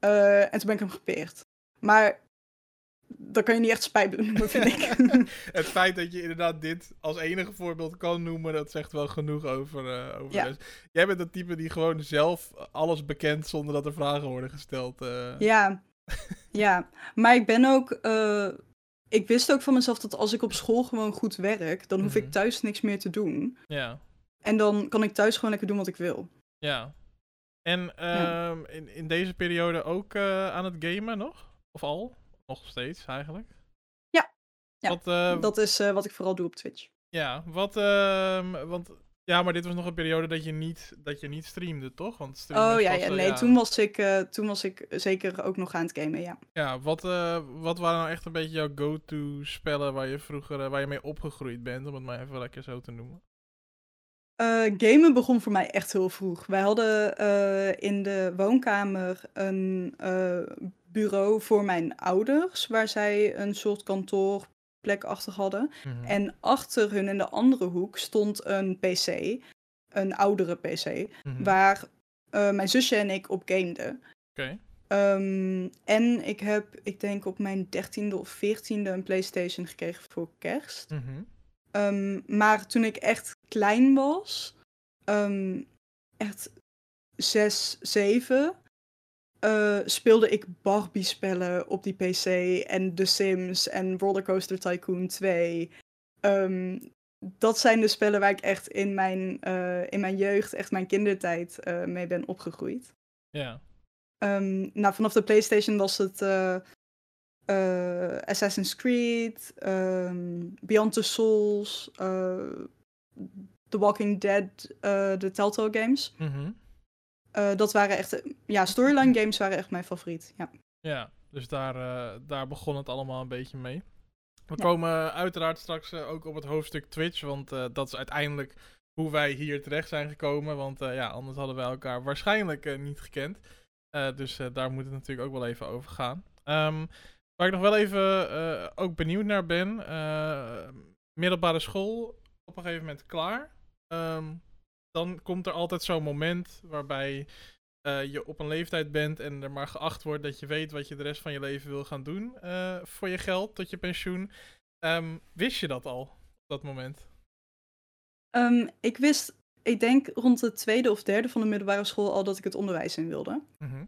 Eh, en toen ben ik hem gepeerd. Maar dat kan je niet echt noemen, vind ik. Het feit dat je inderdaad dit als enige voorbeeld kan noemen, dat zegt wel genoeg over, over Ja. Jij bent dat type die gewoon zelf alles bekent zonder dat er vragen worden gesteld. ja, ja. Maar ik ben ook... ik wist ook van mezelf dat als ik op school gewoon goed werk, dan hoef Mhm. ik thuis niks meer te doen. ja. En dan kan ik thuis gewoon lekker doen wat ik wil. Ja. En ehm, in, in deze periode ook eh, aan het gamen nog? Of al? Nog steeds eigenlijk? Ja. Ja, Wat, eh, Dat is eh, wat ik vooral doe op Twitch. Ja, wat, ehm, want, ja, maar dit was nog een periode dat je niet, dat je niet streamde, toch? Want streamen Oh ja, nee, Toen, was ik, eh, toen was ik zeker ook nog aan het gamen, ja. Ja, wat, eh, wat waren nou echt een beetje jouw go-to spellen waar je vroeger, eh, waar je mee opgegroeid bent, om het maar even lekker zo te noemen? Gamen begon voor mij echt heel vroeg. Wij hadden in de woonkamer een bureau voor mijn ouders, waar zij een soort kantoorplek achter hadden. Mhm. En achter hun in de andere hoek stond een PC, een oudere PC, Mhm. waar eh, mijn zusje en ik op gameden. Ehm, en ik heb, ik denk op mijn dertiende of veertiende een PlayStation gekregen voor kerst. Mhm. Ehm, maar toen ik echt klein was, ehm, echt zes, zeven, eh, speelde ik Barbie-spellen op die PC en The Sims en Rollercoaster Tycoon 2. Ehm, dat zijn de spellen waar ik echt in mijn, eh, in mijn jeugd, echt mijn kindertijd eh, mee ben opgegroeid. Ja. Ehm, nou, vanaf de PlayStation was het Assassin's Creed, ehm, Beyond the Souls, The Walking Dead, de Telltale games. Mhm. Eh, dat waren echt, ja, storyline games waren echt mijn favoriet. Ja. Ja, dus daar, eh, daar begon het allemaal een beetje mee. We Ja. komen uiteraard straks eh, ook op het hoofdstuk Twitch, want dat is uiteindelijk hoe wij hier terecht zijn gekomen. Want ja, anders hadden wij elkaar waarschijnlijk niet gekend. Dus daar moet het natuurlijk ook wel even over gaan. Ehm, waar ik nog wel even ook benieuwd naar ben. middelbare school, op een gegeven moment klaar. Ehm, dan komt er altijd zo'n moment waarbij eh, je op een leeftijd bent en er maar geacht wordt dat je weet wat je de rest van je leven wil gaan doen eh, voor je geld tot je pensioen. Ehm, wist je dat al op dat moment? Ehm, ik wist, ik denk rond de tweede of derde van de middelbare school al dat ik het onderwijs in wilde. Mhm.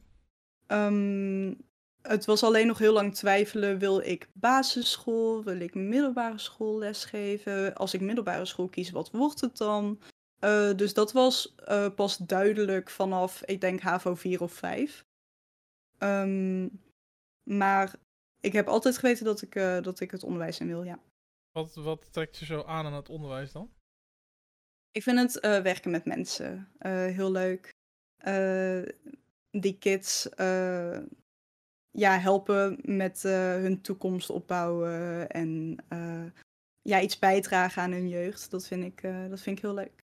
Ehm, het was alleen nog heel lang twijfelen. Wil ik basisschool? Wil ik middelbare school lesgeven? Als ik middelbare school kies, wat wordt het dan? Eh, dus dat was eh, pas duidelijk vanaf, ik denk, HAVO 4 of 5. Ehm, maar ik heb altijd geweten dat ik, eh, dat ik het onderwijs in wil, ja. Wat, wat trekt je zo aan aan het onderwijs dan? Ik vind het werken met mensen heel leuk. Die kids ja, helpen met hun toekomst opbouwen en ja, iets bijdragen aan hun jeugd. Dat vind ik, dat vind ik heel leuk.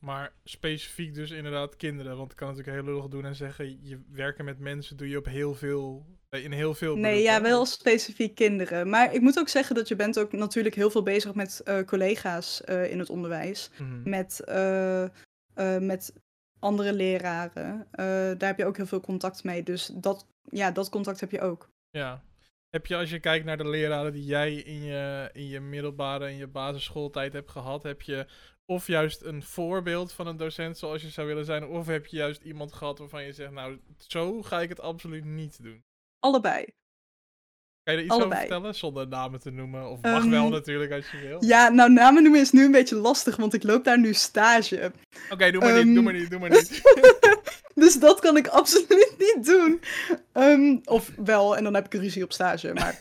Maar specifiek dus inderdaad kinderen. Want ik kan natuurlijk heel lullig doen en zeggen, je werken met mensen doe je op heel veel, in heel veel Nee, beroepen. ja, wel specifiek kinderen. Maar ik moet ook zeggen dat je bent ook natuurlijk heel veel bezig met eh, collega's eh, in het onderwijs. Mhm. met, eh, eh, met andere leraren. Eh, daar heb je ook heel veel contact mee. Dus dat, ja, dat contact heb je ook. Ja. Heb je, als je kijkt naar de leraren die jij in je, in je middelbare en je basisschooltijd hebt gehad, heb je of juist een voorbeeld van een docent zoals je zou willen zijn, of heb je juist iemand gehad waarvan je zegt, nou, zo ga ik het absoluut niet doen? Allebei. Kan je er iets Allebei. over vertellen, zonder namen te noemen? Of mag wel Ehm, natuurlijk als je wil. Ja, nou namen noemen is nu een beetje lastig, want ik loop daar nu stage. Oké, doe maar niet, doe Ehm, maar niet, doe maar niet. Dus dat kan ik absoluut niet doen. Ehm, of wel, en dan heb ik een ruzie op stage, maar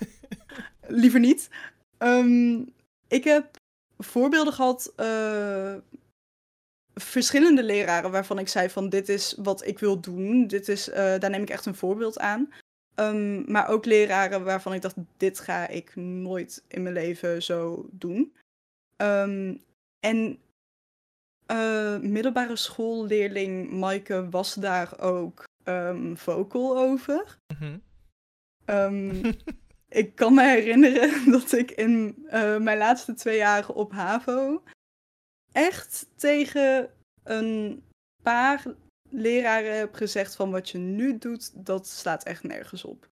liever niet. Ehm, ik heb voorbeelden gehad, eh, verschillende leraren waarvan ik zei van dit is wat ik wil doen. Dit is, eh, daar neem ik echt een voorbeeld aan. Ehm, maar ook leraren waarvan ik dacht, dit ga ik nooit in mijn leven zo doen. Ehm, en eh, middelbare schoolleerling Maaike was daar ook ehm, vocal over. Mhm. ik kan me herinneren dat ik in eh, mijn laatste twee jaar op HAVO echt tegen een paar leraren heb gezegd van wat je nu doet, dat slaat echt nergens op.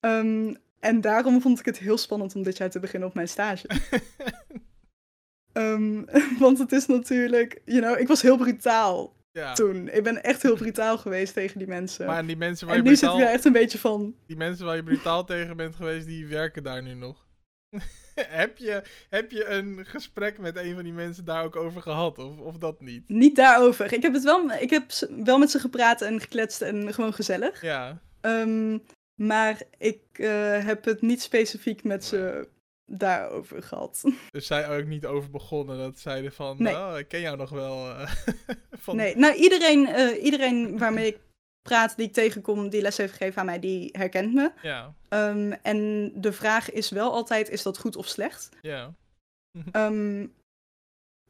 Ehm, en daarom vond ik het heel spannend om dit jaar te beginnen op mijn stage. Ehm, want het is natuurlijk, you know, ik was heel brutaal ja. toen. Ik ben echt heel brutaal geweest tegen die mensen. Maar die mensen, waar en je nu zit ik brutaal, echt een beetje van, die mensen waar je brutaal tegen bent geweest, die werken daar nu nog. heb, je, heb je een gesprek met een van die mensen daar ook over gehad? Of, of dat niet? niet daarover. Ik heb, het wel, ik heb wel met ze gepraat en gekletst en gewoon gezellig. Ja. Ehm, maar ik eh, heb het niet specifiek met ze daarover gehad. Dus zij ook niet over begonnen. Dat zeiden van, Nee. oh, ik ken jou nog wel. eh, van... Nee, nou iedereen, eh, iedereen waarmee ik praat, die ik tegenkom, die les heeft gegeven aan mij, die herkent me. Ja, Ehm, en de vraag is wel altijd, is dat goed of slecht? ja. Ehm,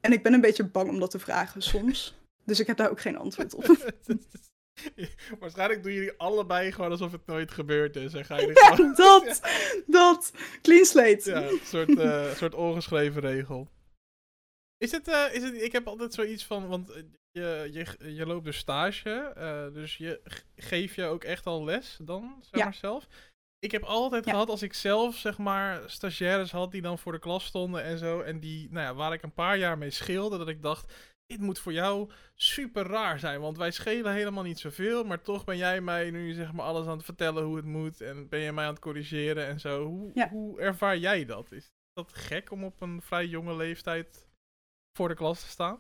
en ik ben een beetje bang om dat te vragen soms. Dus ik heb daar ook geen antwoord op. Waarschijnlijk doen jullie allebei gewoon alsof het nooit gebeurd is. En ga je Ja, gewoon... dat, dat. Clean slate. Ja, een soort, eh, soort ongeschreven regel. Is het, eh, is het, ik heb altijd zoiets van, want eh, je, je, je loopt dus stage, dus je geef je ook echt al les dan, zeg Ja. maar zelf. Ik heb altijd Ja. gehad, als ik zelf, zeg maar, stagiaires had die dan voor de klas stonden en zo, en die, nou ja, waar ik een paar jaar mee scheelde, dat ik dacht, dit moet voor jou super raar zijn, want wij schelen helemaal niet zoveel, maar toch ben jij mij nu, zeg maar, alles aan het vertellen hoe het moet, en ben je mij aan het corrigeren en zo. Hoe, Ja. hoe ervaar jij dat? Is dat gek om op een vrij jonge leeftijd voor de klas te staan?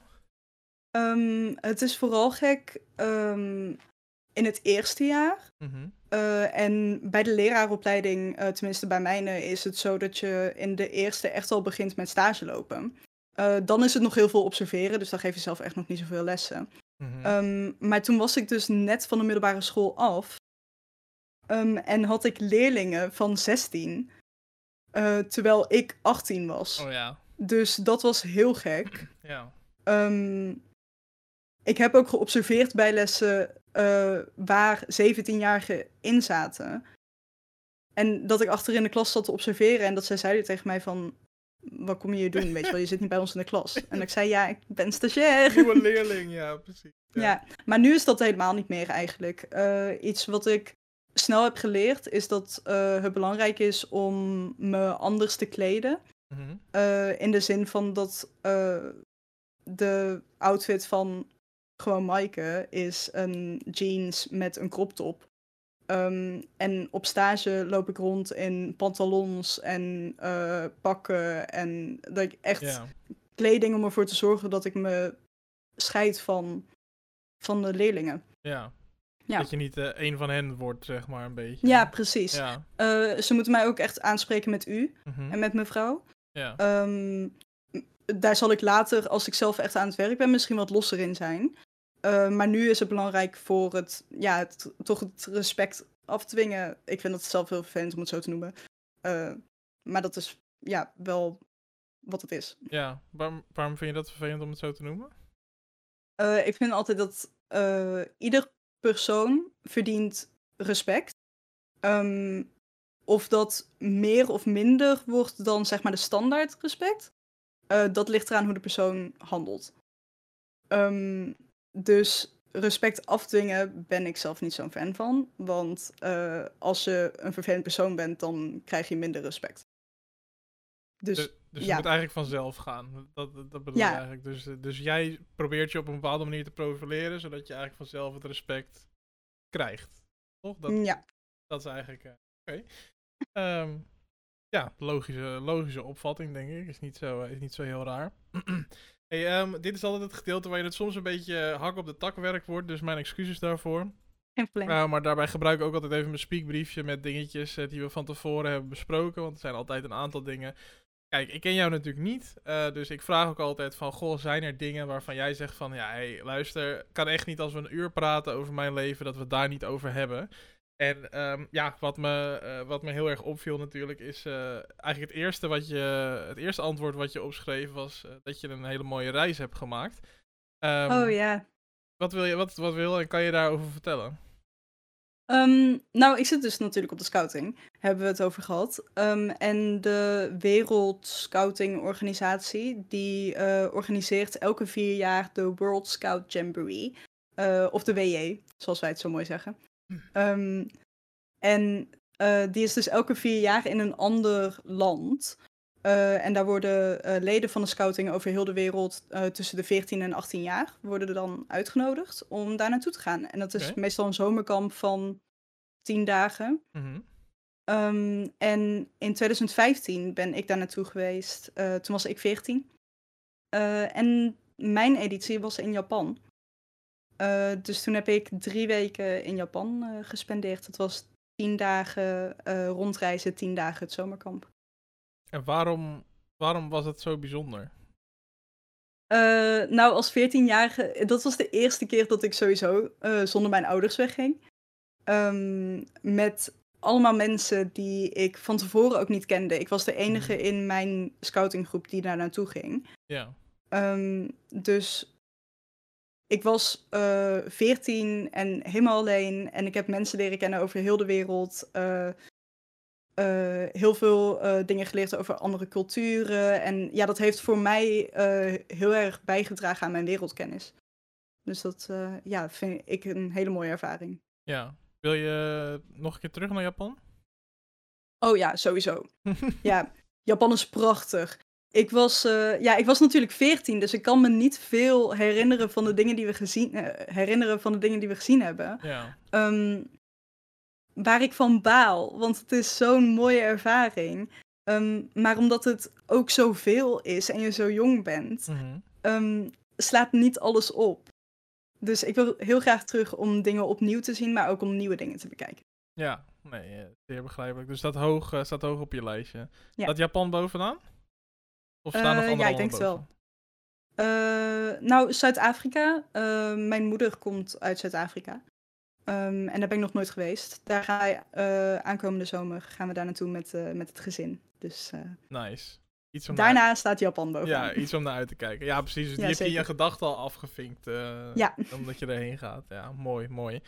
Ehm, het is vooral gek ehm, in het eerste jaar. Mhm. Eh, en bij de leraaropleiding, eh, tenminste bij mijne, is het zo dat je in de eerste echt al begint met stage lopen. Eh, dan is het nog heel veel observeren, dus dan geef je zelf echt nog niet zoveel lessen. Mhm. Ehm, maar toen was ik dus net van de middelbare school af. Ehm, en had ik leerlingen van 16, eh, terwijl ik 18 was. oh ja, Dus dat was heel gek. ja. Ehm, ik heb ook geobserveerd bij lessen eh, waar 17-jarigen in zaten. En dat ik achter in de klas zat te observeren en dat zij zeiden tegen mij van... Wat kom je hier doen? Weet je wel, je zit niet bij ons in de klas. En ik zei, ja, ik ben stagiair. Nieuwe leerling, ja, precies. Ja, maar nu is dat helemaal niet meer eigenlijk. Eh, iets wat ik snel heb geleerd is dat eh, het belangrijk is om me anders te kleden. Mhm. Eh, in de zin van dat de outfit van gewoon Maaike is een jeans met een crop top. Ehm, en op stage loop ik rond in pantalons en eh, pakken. En dat ik echt kleding om ervoor te zorgen dat ik me scheid van, van de leerlingen. ja. Ja. Dat je niet eh een van hen wordt, zeg maar, een beetje. Ja, precies. Ja. Eh, ze moeten mij ook echt aanspreken met u mhm, en met mevrouw. ja. Ehm, daar zal ik later, als ik zelf echt aan het werk ben, misschien wat losser in zijn. Eh, maar nu is het belangrijk voor het, ja, het, toch het respect afdwingen. Ik vind dat zelf heel vervelend om het zo te noemen. Eh, maar dat is ja, wel wat het is. ja. Waarom, waarom vind je dat vervelend om het zo te noemen? Eh, ik vind altijd dat ieder persoon verdient respect. Ehm, of dat meer of minder wordt dan zeg maar de standaard respect. dat ligt eraan hoe de persoon handelt. Ehm, dus respect afdwingen ben ik zelf niet zo'n fan van. Want uh, als je een vervelend persoon bent, dan krijg je minder respect. Dus, dus, dus ja. het moet eigenlijk vanzelf gaan. Dat, dat, bedoel ja. eigenlijk. Dus, dus jij probeert je op een bepaalde manier te profileren, zodat je eigenlijk vanzelf het respect krijgt. Toch? Dat, ja. Dat is eigenlijk. Uh, Oké. Okay. um, ja, logische, logische opvatting, denk ik. Is niet zo, is niet zo heel raar. hey, um, dit is altijd het gedeelte waar je het soms een beetje hak op de tak werk wordt. Dus mijn excuses daarvoor. Uh, maar daarbij gebruik ik ook altijd even mijn speakbriefje met dingetjes uh, die we van tevoren hebben besproken. Want er zijn altijd een aantal dingen. Kijk, ik ken jou natuurlijk niet. Uh, dus ik vraag ook altijd van, goh, zijn er dingen waarvan jij zegt van, ja, hey, luister, kan echt niet als we een uur praten over mijn leven, dat we het daar niet over hebben. En um, ja, wat me, uh, wat me heel erg opviel natuurlijk is uh, eigenlijk het eerste, wat je, het eerste antwoord wat je opschreef was uh, dat je een hele mooie reis hebt gemaakt. Um, oh ja. Wat wil je, wat, wat wil en kan je daarover vertellen? Um, nou, ik zit dus natuurlijk op de scouting, hebben we het over gehad. en de Wereld Scouting Organisatie, die organiseert elke vier jaar de World Scout Jamboree. of de WJ, zoals wij het zo mooi zeggen. Um, en uh, die is dus elke vier jaar in een ander land. Uh, en daar worden uh, leden van de scouting over heel de wereld tussen de 14 en 18 jaar worden er dan uitgenodigd om daar naartoe te gaan. En dat is okay. meestal een zomerkamp van 10 dagen. Mm -hmm. um, en in 2015 ben ik daar naartoe geweest. toen was ik 14. en mijn editie was in Japan. Uh, dus toen heb ik drie weken in Japan uh, gespendeerd. Het was tien dagen uh, rondreizen, tien dagen het zomerkamp. En waarom, waarom was het zo bijzonder? nou, als 14-jarige, dat was de eerste keer dat ik sowieso zonder mijn ouders wegging. Um, met allemaal mensen die ik van tevoren ook niet kende. Ik was de enige mhm. in mijn scoutinggroep die daar naartoe ging. Ja. Um, dus ik was uh, eh, 14 en helemaal alleen. En ik heb mensen leren kennen over heel de wereld. Uh, uh, heel veel dingen geleerd over andere culturen. En ja, dat heeft voor mij heel erg bijgedragen aan mijn wereldkennis. Dus dat ja, vind ik een hele mooie ervaring. Ja. Wil je nog een keer terug naar Japan? Oh ja, sowieso. ja, Japan is prachtig. Ik was, uh, ja, ik was natuurlijk 14, dus ik kan me niet veel herinneren van de dingen die we gezien, uh, herinneren van de dingen die we gezien hebben. Ja. Um, waar ik van baal, want het is zo'n mooie ervaring. Um, maar omdat het ook zoveel is en je zo jong bent, mm -hmm. um, slaat niet alles op. Dus ik wil heel graag terug om dingen opnieuw te zien, maar ook om nieuwe dingen te bekijken. Ja, nee, zeer begrijpelijk. Dus dat hoog, uh, staat hoog op je lijstje. Ja. Dat Japan bovenaan? Of staan er uh, Ja, ik denk het wel. Uh, nou, Zuid-Afrika. Uh, mijn moeder komt uit Zuid-Afrika. Um, en daar ben ik nog nooit geweest. Daar ga je aankomende zomer gaan we daar naartoe met, met het gezin. Dus, nice. Iets om Daarna naar... staat Japan boven. Ja, iets om naar uit te kijken. Ja, precies. Dus ja, die heb je in je gedachten al afgevinkt. ja. Omdat je erheen gaat. Ja, mooi, mooi.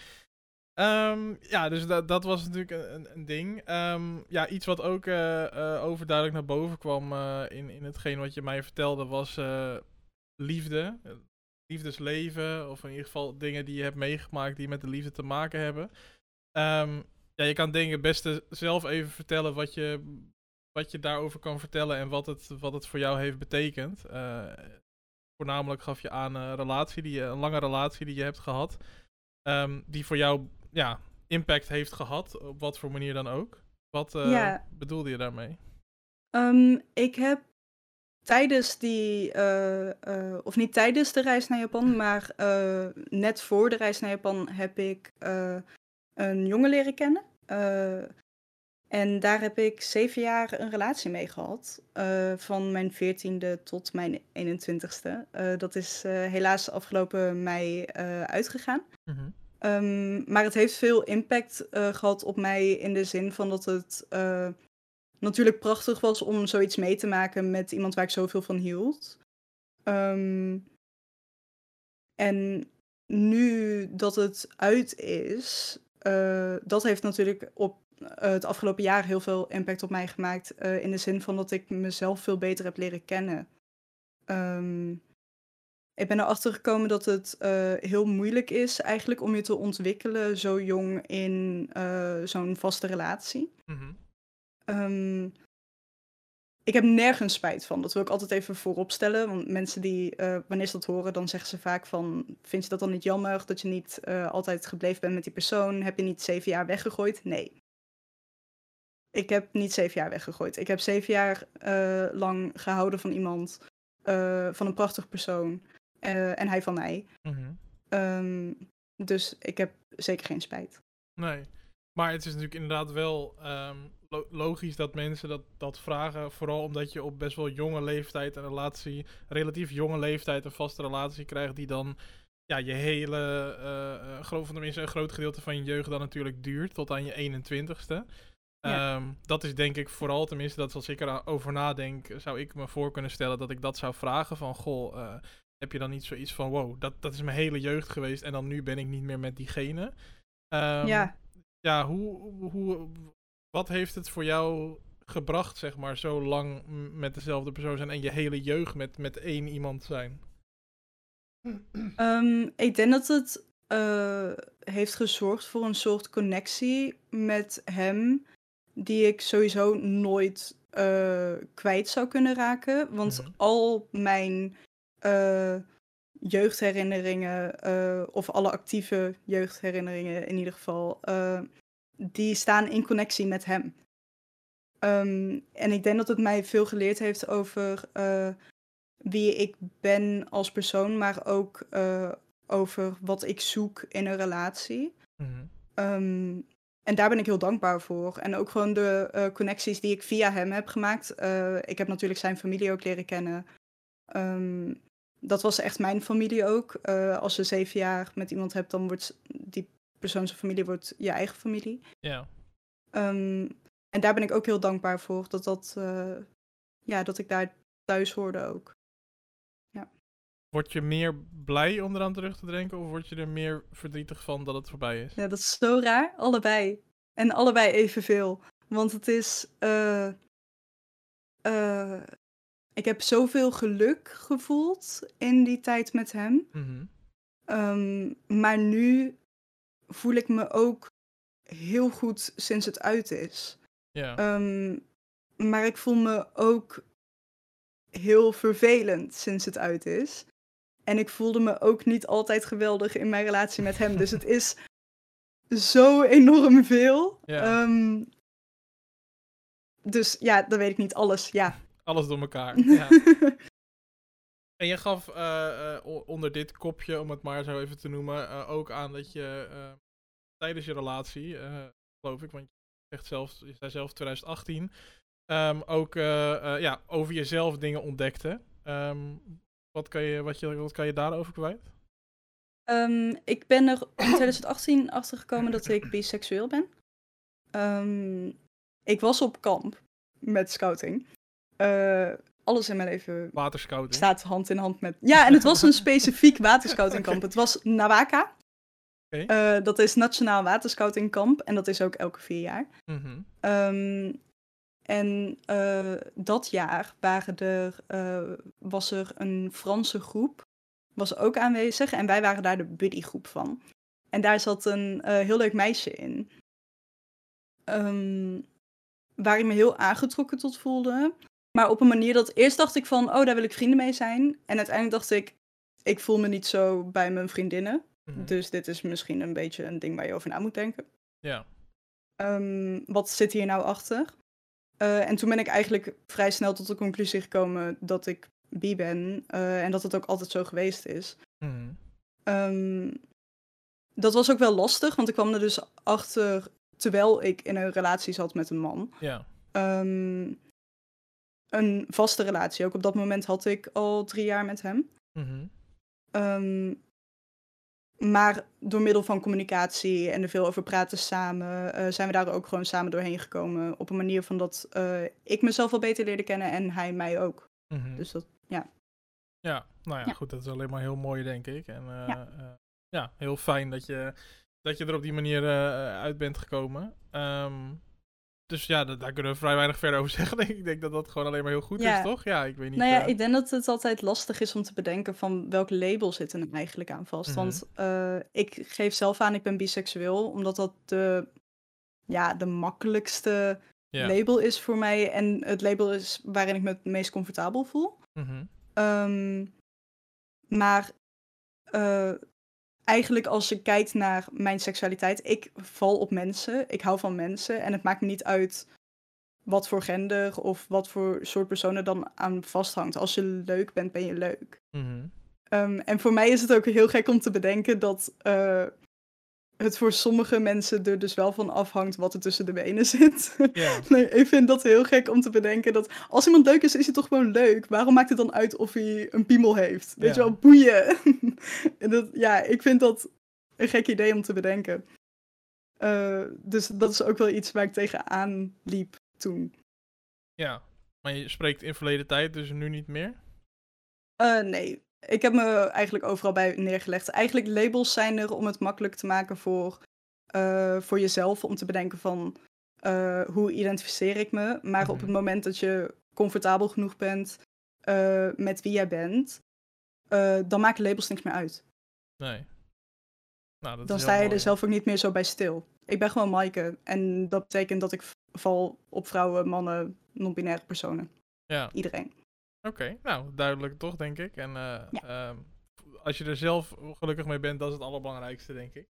Um, ja, dus dat, dat was natuurlijk een, een ding. Um, ja, iets wat ook uh, uh, overduidelijk naar boven kwam uh, in, in hetgeen wat je mij vertelde was liefde. Liefdesleven, of in ieder geval dingen die je hebt meegemaakt die met de liefde te maken hebben. Um, ja, je kan het beste zelf even vertellen wat je, wat je daarover kan vertellen en wat het, wat het voor jou heeft betekend. voornamelijk gaf je aan een relatie, die, een lange relatie die je hebt gehad. Die voor jou ja, impact heeft gehad, op wat voor manier dan ook. Wat uh, bedoelde je daarmee? Um, ik heb tijdens die, uh, uh, of niet tijdens de reis naar Japan, maar net voor de reis naar Japan heb ik een jongen leren kennen. en daar heb ik zeven jaar een relatie mee gehad. van mijn veertiende tot mijn 21ste. dat is helaas afgelopen mei uitgegaan. Mm Um, maar het heeft veel impact uh, gehad op mij in de zin van dat het uh, natuurlijk prachtig was om zoiets mee te maken met iemand waar ik zoveel van hield. Um, en nu dat het uit is, uh, dat heeft natuurlijk op het afgelopen jaar heel veel impact op mij gemaakt. in de zin van dat ik mezelf veel beter heb leren kennen. Um, ik ben erachter gekomen dat het eh, heel moeilijk is eigenlijk om je te ontwikkelen zo jong in eh, zo'n vaste relatie. Mhm. Ehm, ik heb nergens spijt van. Dat wil ik altijd even vooropstellen. Want mensen die, eh, wanneer ze dat horen, dan zeggen ze vaak van... Vind je dat dan niet jammer dat je niet eh, altijd gebleven bent met die persoon? Heb je niet zeven jaar weggegooid? Nee. Ik heb niet zeven jaar weggegooid. Ik heb zeven jaar eh, lang gehouden van iemand, eh, van een prachtig persoon. Eh, en hij van mij. Mhm. Ehm, dus ik heb zeker geen spijt. Nee. Maar het is natuurlijk inderdaad wel ehm, lo- logisch dat mensen dat, dat vragen. Vooral omdat je op best wel jonge leeftijd een relatie, relatief jonge leeftijd, een vaste relatie krijgt. Die dan ja, je hele, eh uh, geloof tenminste een groot gedeelte van je jeugd dan natuurlijk duurt. Tot aan je 21ste. Ja. Ehm, dat is denk ik vooral, tenminste dat als ik erover nadenk, zou ik me voor kunnen stellen dat ik dat zou vragen van, goh, eh, heb je dan niet zoiets van, wow, dat, dat is mijn hele jeugd geweest en dan nu ben ik niet meer met diegene. Ehm, ja, ja, hoe, hoe, wat heeft het voor jou gebracht, zeg maar, zo lang met dezelfde persoon zijn en je hele jeugd met, met één iemand zijn? Ehm, ik denk dat het eh, heeft gezorgd voor een soort connectie met hem, die ik sowieso nooit eh, kwijt zou kunnen raken. Want Mhm. al mijn eh, jeugdherinneringen, eh, of alle actieve jeugdherinneringen in ieder geval, eh, die staan in connectie met hem. Ehm, en ik denk dat het mij veel geleerd heeft over wie ik ben als persoon, maar ook over wat ik zoek in een relatie. Mhm. Ehm, en daar ben ik heel dankbaar voor. En ook gewoon de connecties die ik via hem heb gemaakt. Ik heb natuurlijk zijn familie ook leren kennen. Ehm, dat was echt mijn familie ook. Eh, als je zeven jaar met iemand hebt, dan wordt die persoon zijn familie wordt je eigen familie. Ja. Ehm, en daar ben ik ook heel dankbaar voor. Dat, dat, eh, ja, dat ik daar thuis hoorde ook. Word je meer blij om eraan terug te denken of word je er meer verdrietig van dat het voorbij is? Ja, dat is zo raar. Allebei. En allebei evenveel. Want het is. eh, ik heb zoveel geluk gevoeld in die tijd met hem. Mhm. Ehm, maar nu voel ik me ook heel goed sinds het uit is. Ehm, maar ik voel me ook heel vervelend sinds het uit is. En ik voelde me ook niet altijd geweldig in mijn relatie met hem. Dus het is zo enorm veel. Ehm, dus ja, dan weet ik niet alles. Ja. Alles door elkaar. Ja. En je gaf eh, eh, onder dit kopje, om het maar zo even te noemen, eh, ook aan dat je tijdens je relatie, geloof ik, want je zegt zelf, je zei zelf 2018, ehm, ook ja, over jezelf dingen ontdekte. Ehm, wat, kan je, wat, je, wat kan je daarover kwijt? Ehm, ik ben er in 2018 achter gekomen dat ik biseksueel ben. Ik was op kamp met scouting. Eh, alles in mijn leven Waterscouting. staat hand in hand met. Ja, en het was een specifiek waterscoutingkamp. Het was Nawaka. Eh, dat is Nationaal Waterscoutingkamp en dat is ook elke vier jaar. Mhm. Ehm, en eh, dat jaar waren er, was er een Franse groep, was ook aanwezig. En wij waren daar de buddygroep van. En daar zat een heel leuk meisje in. Ehm, waar ik me heel aangetrokken tot voelde. Maar op een manier dat eerst dacht ik van, oh, daar wil ik vrienden mee zijn. En uiteindelijk dacht ik, ik voel me niet zo bij mijn vriendinnen. Mhm. Dus dit is misschien een beetje een ding waar je over na moet denken. Ja. Ehm, wat zit hier nou achter? Eh, en toen ben ik eigenlijk vrij snel tot de conclusie gekomen dat ik bi ben. eh, en dat het ook altijd zo geweest is. Mhm. Ehm, dat was ook wel lastig, want ik kwam er dus achter terwijl ik in een relatie zat met een man. Ja. Ehm, een vaste relatie. Ook op dat moment had ik al drie jaar met hem. Mhm. Ehm, maar door middel van communicatie en er veel over praten samen, eh, zijn we daar ook gewoon samen doorheen gekomen. Op een manier van dat eh, ik mezelf wel beter leerde kennen en hij mij ook. Mhm. Dus dat, ja. Ja, nou ja, Ja. goed, dat is alleen maar heel mooi, denk ik. En eh, Ja. eh, ja, heel fijn dat je, dat je er op die manier eh, uit bent gekomen. Ehm, dus ja, daar kunnen we vrij weinig verder over zeggen. Ik denk dat dat gewoon alleen maar heel goed is, toch? Ja, ik weet niet. Nou ja, ik denk dat het altijd lastig is om te bedenken van welk label zit er eigenlijk aan vast. Mhm. Want ik geef zelf aan, ik ben biseksueel, omdat dat de, ja, de makkelijkste label is voor mij. En het label is waarin ik me het meest comfortabel voel. Mhm. Ehm, maar uh, eigenlijk als je kijkt naar mijn seksualiteit, ik val op mensen. Ik hou van mensen. En het maakt me niet uit wat voor gender of wat voor soort personen dan aan vasthangt. Als je leuk bent, ben je leuk. Mm en voor mij is het ook heel gek om te bedenken dat uh, het voor sommige mensen er dus wel van afhangt wat er tussen de benen zit. nee, ik vind dat heel gek om te bedenken dat als iemand leuk is, is hij toch gewoon leuk. Waarom maakt het dan uit of hij een piemel heeft? Weet je wel, boeien. en dat, ja, ik vind dat een gek idee om te bedenken. Uh, dus dat is ook wel iets waar ik tegenaan liep toen. Ja, maar je spreekt in verleden tijd, dus nu niet meer? Uh, nee, ik heb me eigenlijk overal bij neergelegd. Eigenlijk labels zijn er om het makkelijk te maken voor, uh, voor jezelf. Om te bedenken van uh, hoe identificeer ik me. Maar op het mhm. moment dat je comfortabel genoeg bent uh, met wie jij bent, dan maken labels niks meer uit. Nee. Nou, dat dan sta je er zelf ook niet meer zo bij stil. Ik ben gewoon Maaike. En dat betekent dat ik val op vrouwen, mannen, non-binaire personen. Ja. Iedereen. Oké, nou duidelijk toch, denk ik. En uh, uh, als je er zelf gelukkig mee bent, dat is het allerbelangrijkste, denk ik.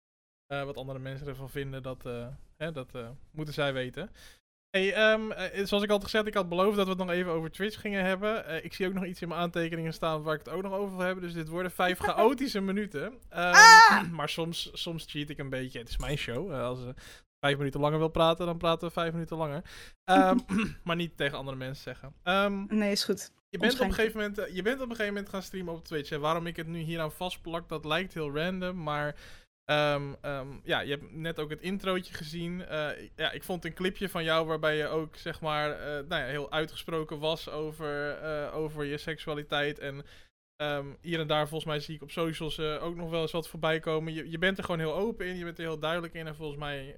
Uh, wat andere mensen ervan vinden, dat, eh, hè, dat moeten zij weten. Hey, um, zoals ik al gezegd, ik had beloofd dat we het nog even over Twitch gingen hebben. ik zie ook nog iets in mijn aantekeningen staan waar ik het ook nog over wil hebben. Dus dit worden vijf chaotische minuten. Um, ah! Maar soms, soms cheat ik een beetje. Het is mijn show. als vijf minuten langer wil praten, dan praten we vijf minuten langer. Um, maar niet tegen andere mensen zeggen. nee, is goed. Je bent, op een gegeven moment, eh, je bent op een gegeven moment gaan streamen op Twitch. En waarom ik het nu hier aan vastplak, dat lijkt heel random. Maar um, um, ja, je hebt net ook het introotje gezien. Uh, ja, ik vond een clipje van jou waarbij je ook zeg maar uh, nou ja, heel uitgesproken was over, uh, over je seksualiteit. En um, hier en daar volgens mij zie ik op socials ook nog wel eens wat voorbij komen. Je, je bent er gewoon heel open in, je bent er heel duidelijk in. En volgens mij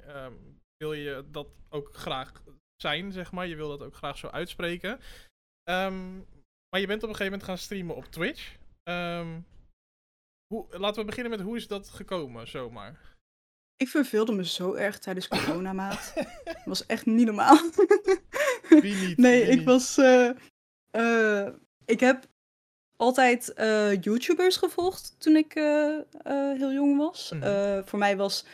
wil je dat ook graag zijn, zeg maar. Je wil dat ook graag zo uitspreken. Um, maar je bent op een gegeven moment gaan streamen op Twitch. Um, hoe, laten we beginnen met hoe is dat gekomen, zomaar? Ik verveelde me zo erg tijdens corona, maat. dat was echt niet normaal. Wie niet? Nee, ik was... Uh, uh, ik heb altijd uh, YouTubers gevolgd toen ik heel jong was. Mm voor mij was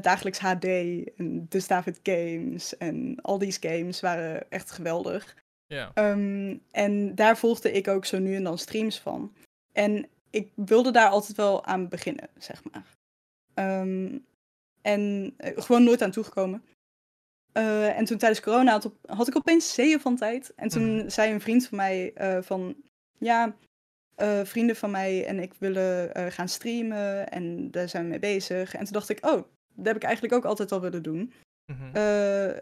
dagelijks HD en Dus David Games en al die games waren echt geweldig. Ja. Um, en daar volgde ik ook zo nu en dan streams van. En ik wilde daar altijd wel aan beginnen, zeg maar. Um, en uh, gewoon nooit aan toegekomen. Uh, en toen tijdens corona had, op, had, ik opeens zeeën van tijd. En toen mm. zei een vriend van mij uh, van... Ja, vrienden van mij en ik willen gaan streamen. En daar zijn we mee bezig. En toen dacht ik, oh, dat heb ik eigenlijk ook altijd al willen doen. Mm -hmm.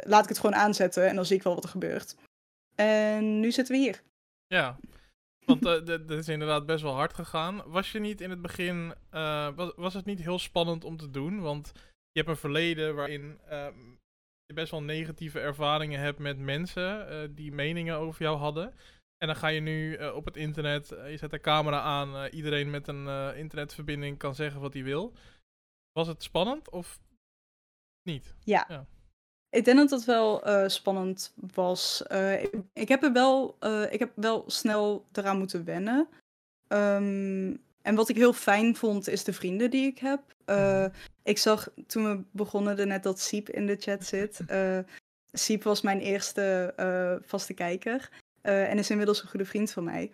laat ik het gewoon aanzetten en dan zie ik wel wat er gebeurt. En nu zitten we hier. Ja, want uh, dit is inderdaad best wel hard gegaan. Was je niet in het begin, uh, was, was het niet heel spannend om te doen? Want je hebt een verleden waarin uh, je best wel negatieve ervaringen hebt met mensen uh, die meningen over jou hadden. En dan ga je nu op het internet, je zet de camera aan, iedereen met een internetverbinding kan zeggen wat hij wil. Was het spannend of niet? Ja. ja. Ik denk dat dat wel uh, spannend was. Uh, ik, ik, heb er wel, uh, ik heb wel snel eraan moeten wennen. Um, en wat ik heel fijn vond, is de vrienden die ik heb. Ik zag toen we begonnen er net dat Siep in de chat zit. Siep was mijn eerste vaste kijker. en is inmiddels een goede vriend van mij.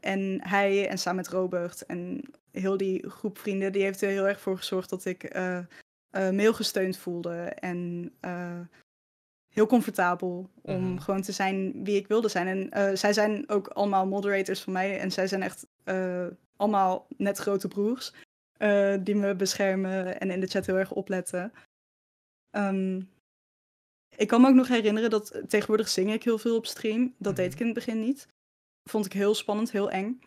en hij en samen met Robert en heel die groep vrienden, die heeft er heel erg voor gezorgd dat ik uh, mail gesteund voelde. En uh, heel comfortabel om mhm. gewoon te zijn wie ik wilde zijn. En uh, zij zijn ook allemaal moderators van mij. En zij zijn echt allemaal net grote broers. die me beschermen en in de chat heel erg opletten. Um, ik kan me ook nog herinneren dat tegenwoordig zing ik heel veel op stream. Dat deed ik mhm. in het begin niet. Vond ik heel spannend, heel eng.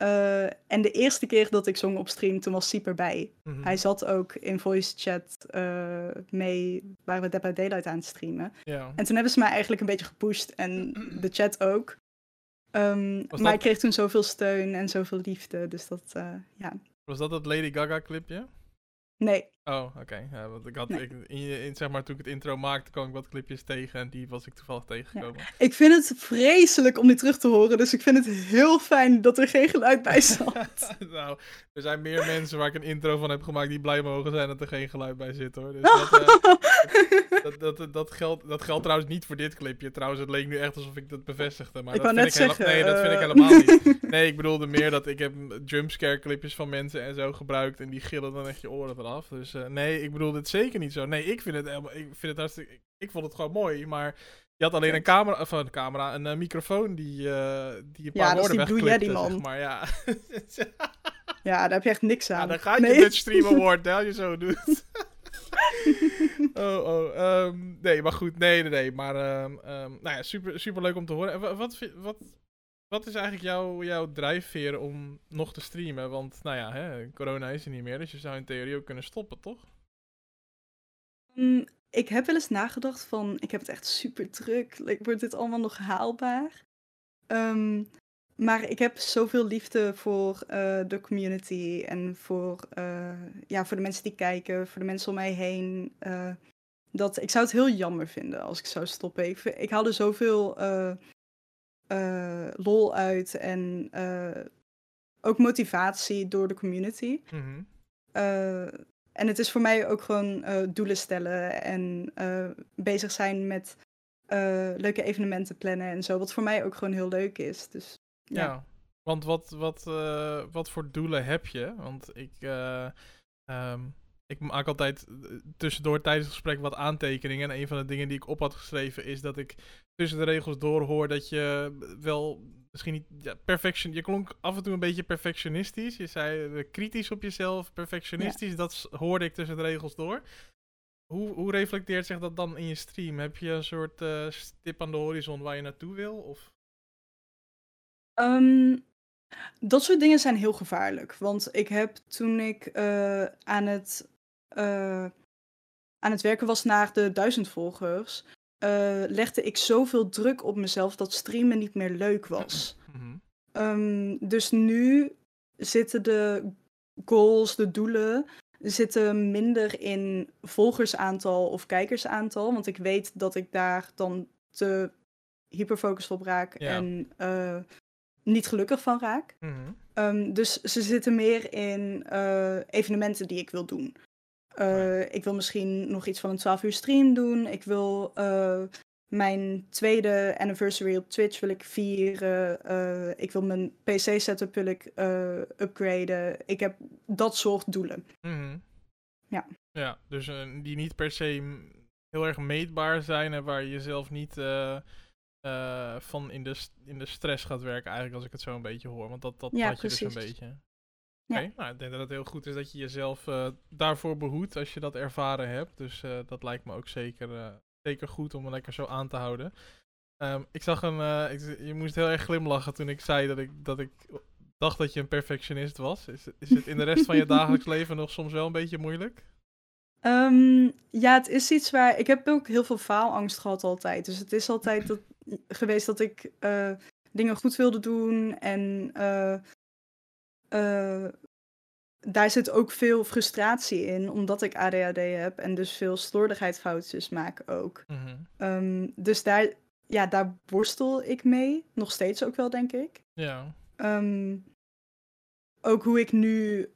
Eh, en de eerste keer dat ik zong op stream, toen was Siep erbij. Mhm. Hij zat ook in voice chat eh, mee, waar we Dead by Daylight aan het streamen. En toen hebben ze mij eigenlijk een beetje gepusht en de chat ook. Ehm, maar dat- ik kreeg toen zoveel steun en zoveel liefde, dus dat, eh, ja. Was dat het Lady Gaga clipje? Nee, Oh, oké. Ja, want ik had, Nee. ik, in, in, zeg maar, toen ik het intro maakte, kwam ik wat clipjes tegen en die was ik toevallig tegengekomen. ik vind het vreselijk om die terug te horen, dus ik vind het heel fijn dat er geen geluid bij zat. nou, er zijn meer mensen waar ik een intro van heb gemaakt die blij mogen zijn dat er geen geluid bij zit hoor. Dus dat, eh, dat, dat, geldt, dat geldt trouwens niet voor dit clipje. Trouwens, het leek nu echt alsof ik dat bevestigde. Maar Ik dat vind ik zeggen, Nee, dat vind ik eh. helemaal niet. Nee, ik bedoelde meer dat ik heb jumpscare clipjes van mensen en zo gebruikt. En die gillen dan echt je oren eraf. Dus eh, nee, ik bedoel dit zeker niet zo. Nee, ik vind het, helemaal- ik vind het hartstikke... Ik, ik vond het gewoon mooi, maar... Je had alleen een camera, of een camera, een eh, microfoon die, eh die een paar Ja, woorden die wegklipte, Yeti, man. zeg maar. Ja. Ja, daar heb je echt niks aan. Ja, dan gaat je nee. Dutch Stream Award, hè, als je zo doet. oh, oh. ehm, nee, maar goed. Nee, nee, nee. Maar, ehm, ehm, nou ja, super, super leuk om te horen. En wa- wat, wat, wat is eigenlijk jouw, jouw drijfveer om nog te streamen? Want, nou ja, hè, corona is er niet meer, dus je zou in theorie ook kunnen stoppen, toch? Mm, ik heb wel eens nagedacht van, ik heb het echt super druk. Wordt dit allemaal nog haalbaar? Ehm, maar ik heb zoveel liefde voor eh, de community en voor, eh, ja, voor de mensen die kijken, voor de mensen om mij heen. eh, dat ik zou het heel jammer vinden als ik zou stoppen. Ik, ik haal er zoveel lol uit en ook motivatie door de community. Mhm. En het is voor mij ook gewoon doelen stellen en bezig zijn met leuke evenementen plannen en zo. Wat voor mij ook gewoon heel leuk is. Dus Ja. Ja. Want wat, wat, eh, wat voor doelen heb je? Want ik, eh, ehm, ik maak altijd eh, tussendoor tijdens het gesprek wat aantekeningen. En een van de dingen die ik op had geschreven is dat ik tussen de regels door hoor dat je wel misschien niet ja, perfection. Je klonk af en toe een beetje perfectionistisch. Je zei kritisch op jezelf, perfectionistisch. Dat hoorde ik tussen de regels door. Hoe, hoe reflecteert zich dat dan in je stream? Heb je een soort stip aan de horizon waar je naartoe wil? Of? Ehm, dat soort dingen zijn heel gevaarlijk. Want ik heb toen ik eh, aan, het, eh, aan het werken was naar de duizend volgers, eh, legde ik zoveel druk op mezelf dat streamen niet meer leuk was. Mhm. Ehm, dus nu zitten de goals, de doelen, zitten minder in volgersaantal of kijkersaantal. Want ik weet dat ik daar dan te hyperfocust op raak Ja. en niet gelukkig van raak. Ehm, dus ze zitten meer in eh, evenementen die ik wil doen. Eh, Ik wil misschien nog iets van een 12 uur stream doen. Ik wil eh, mijn tweede anniversary op Twitch wil ik vieren. Ik wil mijn PC setup wil ik upgraden. Ik heb dat soort doelen. Mhm. Ja. Ja, dus die niet per se heel erg meetbaar zijn en waar je jezelf niet eh, van in de, in de stress gaat werken, eigenlijk als ik het zo een beetje hoor. Want dat, dat Ja, had je dus een beetje. Ja. Oké, nou, ik denk dat het heel goed is dat je jezelf eh, daarvoor behoedt als je dat ervaren hebt. Dus eh, dat lijkt me ook zeker, zeker goed om het lekker zo aan te houden. Ehm, ik zag een, ik, je moest heel erg glimlachen toen ik zei dat ik, dat ik dacht dat je een perfectionist was. Is, is het in de rest van je dagelijks leven nog soms wel een beetje moeilijk? Ehm, ja, het is iets waar. Ik heb ook heel veel faalangst gehad altijd. Dus het is altijd dat, geweest dat ik eh, dingen goed wilde doen. En eh, eh, daar zit ook veel frustratie in, omdat ik ADHD heb. En dus veel slordigheidsfoutjes maak ook. Mhm. Ehm, dus daar, ja, daar worstel ik mee. Nog steeds ook wel, denk ik. Ja. Ehm, ook hoe ik nu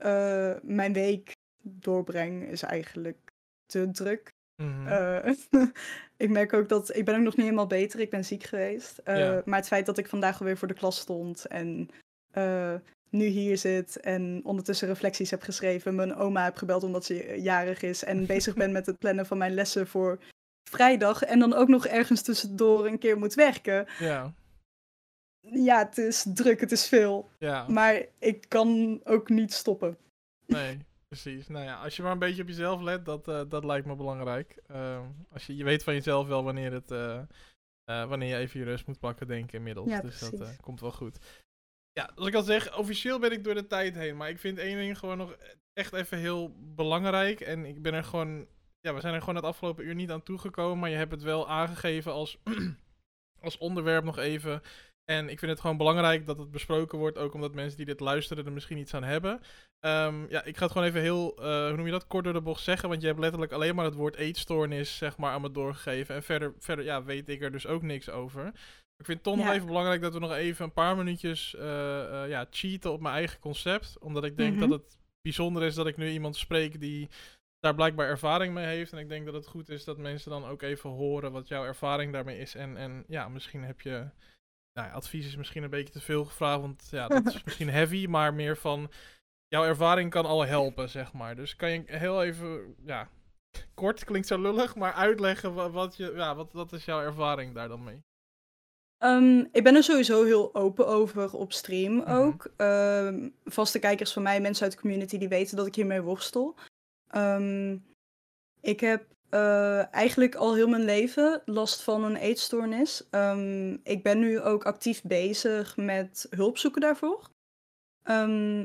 mijn week doorbreng is eigenlijk te druk. Mhm. Eh, ik merk ook dat ik ben ook nog niet helemaal beter. Ik ben ziek geweest. Eh, Ja. Maar het feit dat ik vandaag alweer voor de klas stond en eh, nu hier zit en ondertussen reflecties heb geschreven, mijn oma heb gebeld omdat ze jarig is en bezig ben met het plannen van mijn lessen voor vrijdag en dan ook nog ergens tussendoor een keer moet werken. ja. Ja, het is druk, het is veel. Ja. Maar ik kan ook niet stoppen. Nee, precies. Nou ja, als je maar een beetje op jezelf let, dat, eh, dat lijkt me belangrijk. Ehm, als je, je weet van jezelf wel wanneer, het, eh, eh, wanneer je even je rust moet pakken, denk ik inmiddels. Ja, dus dat precies. komt wel goed. Ja, als ik al zeg, officieel ben ik door de tijd heen. Maar ik vind één ding gewoon nog echt even heel belangrijk. En ik ben er gewoon. Ja, we zijn er gewoon het afgelopen uur niet aan toegekomen. Maar je hebt het wel aangegeven als, als onderwerp nog even. En ik vind het gewoon belangrijk dat het besproken wordt. Ook omdat mensen die dit luisteren er misschien iets aan hebben. Ehm, ja, ik ga het gewoon even heel, uh, hoe noem je dat, kort door de bocht zeggen. Want je hebt letterlijk alleen maar het woord eetstoornis, zeg maar, aan me doorgegeven. En verder, verder ja, weet ik er dus ook niks over. Ik vind het toch nog even belangrijk dat we nog even een paar minuutjes uh, uh, ja, cheaten op mijn eigen concept. Omdat ik denk dat mhm. het bijzonder is dat ik nu iemand spreek die daar blijkbaar ervaring mee heeft. En ik denk dat het goed is dat mensen dan ook even horen wat jouw ervaring daarmee is. En, en ja, misschien heb je. Nou, advies is misschien een beetje te veel gevraagd, want ja, dat is misschien heavy, maar meer van jouw ervaring kan al helpen, zeg maar. Dus kan je heel even, ja, kort klinkt zo lullig, maar uitleggen wat, wat je, ja, wat, wat is jouw ervaring daar dan mee? Um, ik ben er sowieso heel open over op stream mhm. ook. Um, vaste kijkers van mij, mensen uit de community, die weten dat ik hiermee worstel. Um, ik heb uh, eigenlijk al heel mijn leven last van een eetstoornis. ik ben nu ook actief bezig met hulp zoeken daarvoor.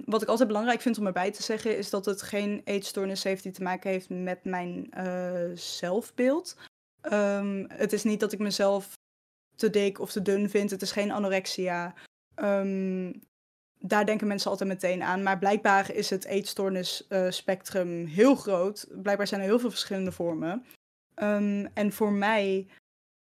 wat ik altijd belangrijk vind om erbij te zeggen, is dat het geen eetstoornis heeft die te maken heeft met mijn uh, zelfbeeld. het is niet dat ik mezelf te dik of te dun vindt. Het is geen anorexia. Daar denken mensen altijd meteen aan. Maar blijkbaar is het eetstoornisspectrum uh, heel groot. Blijkbaar zijn er heel veel verschillende vormen. Um, en voor mij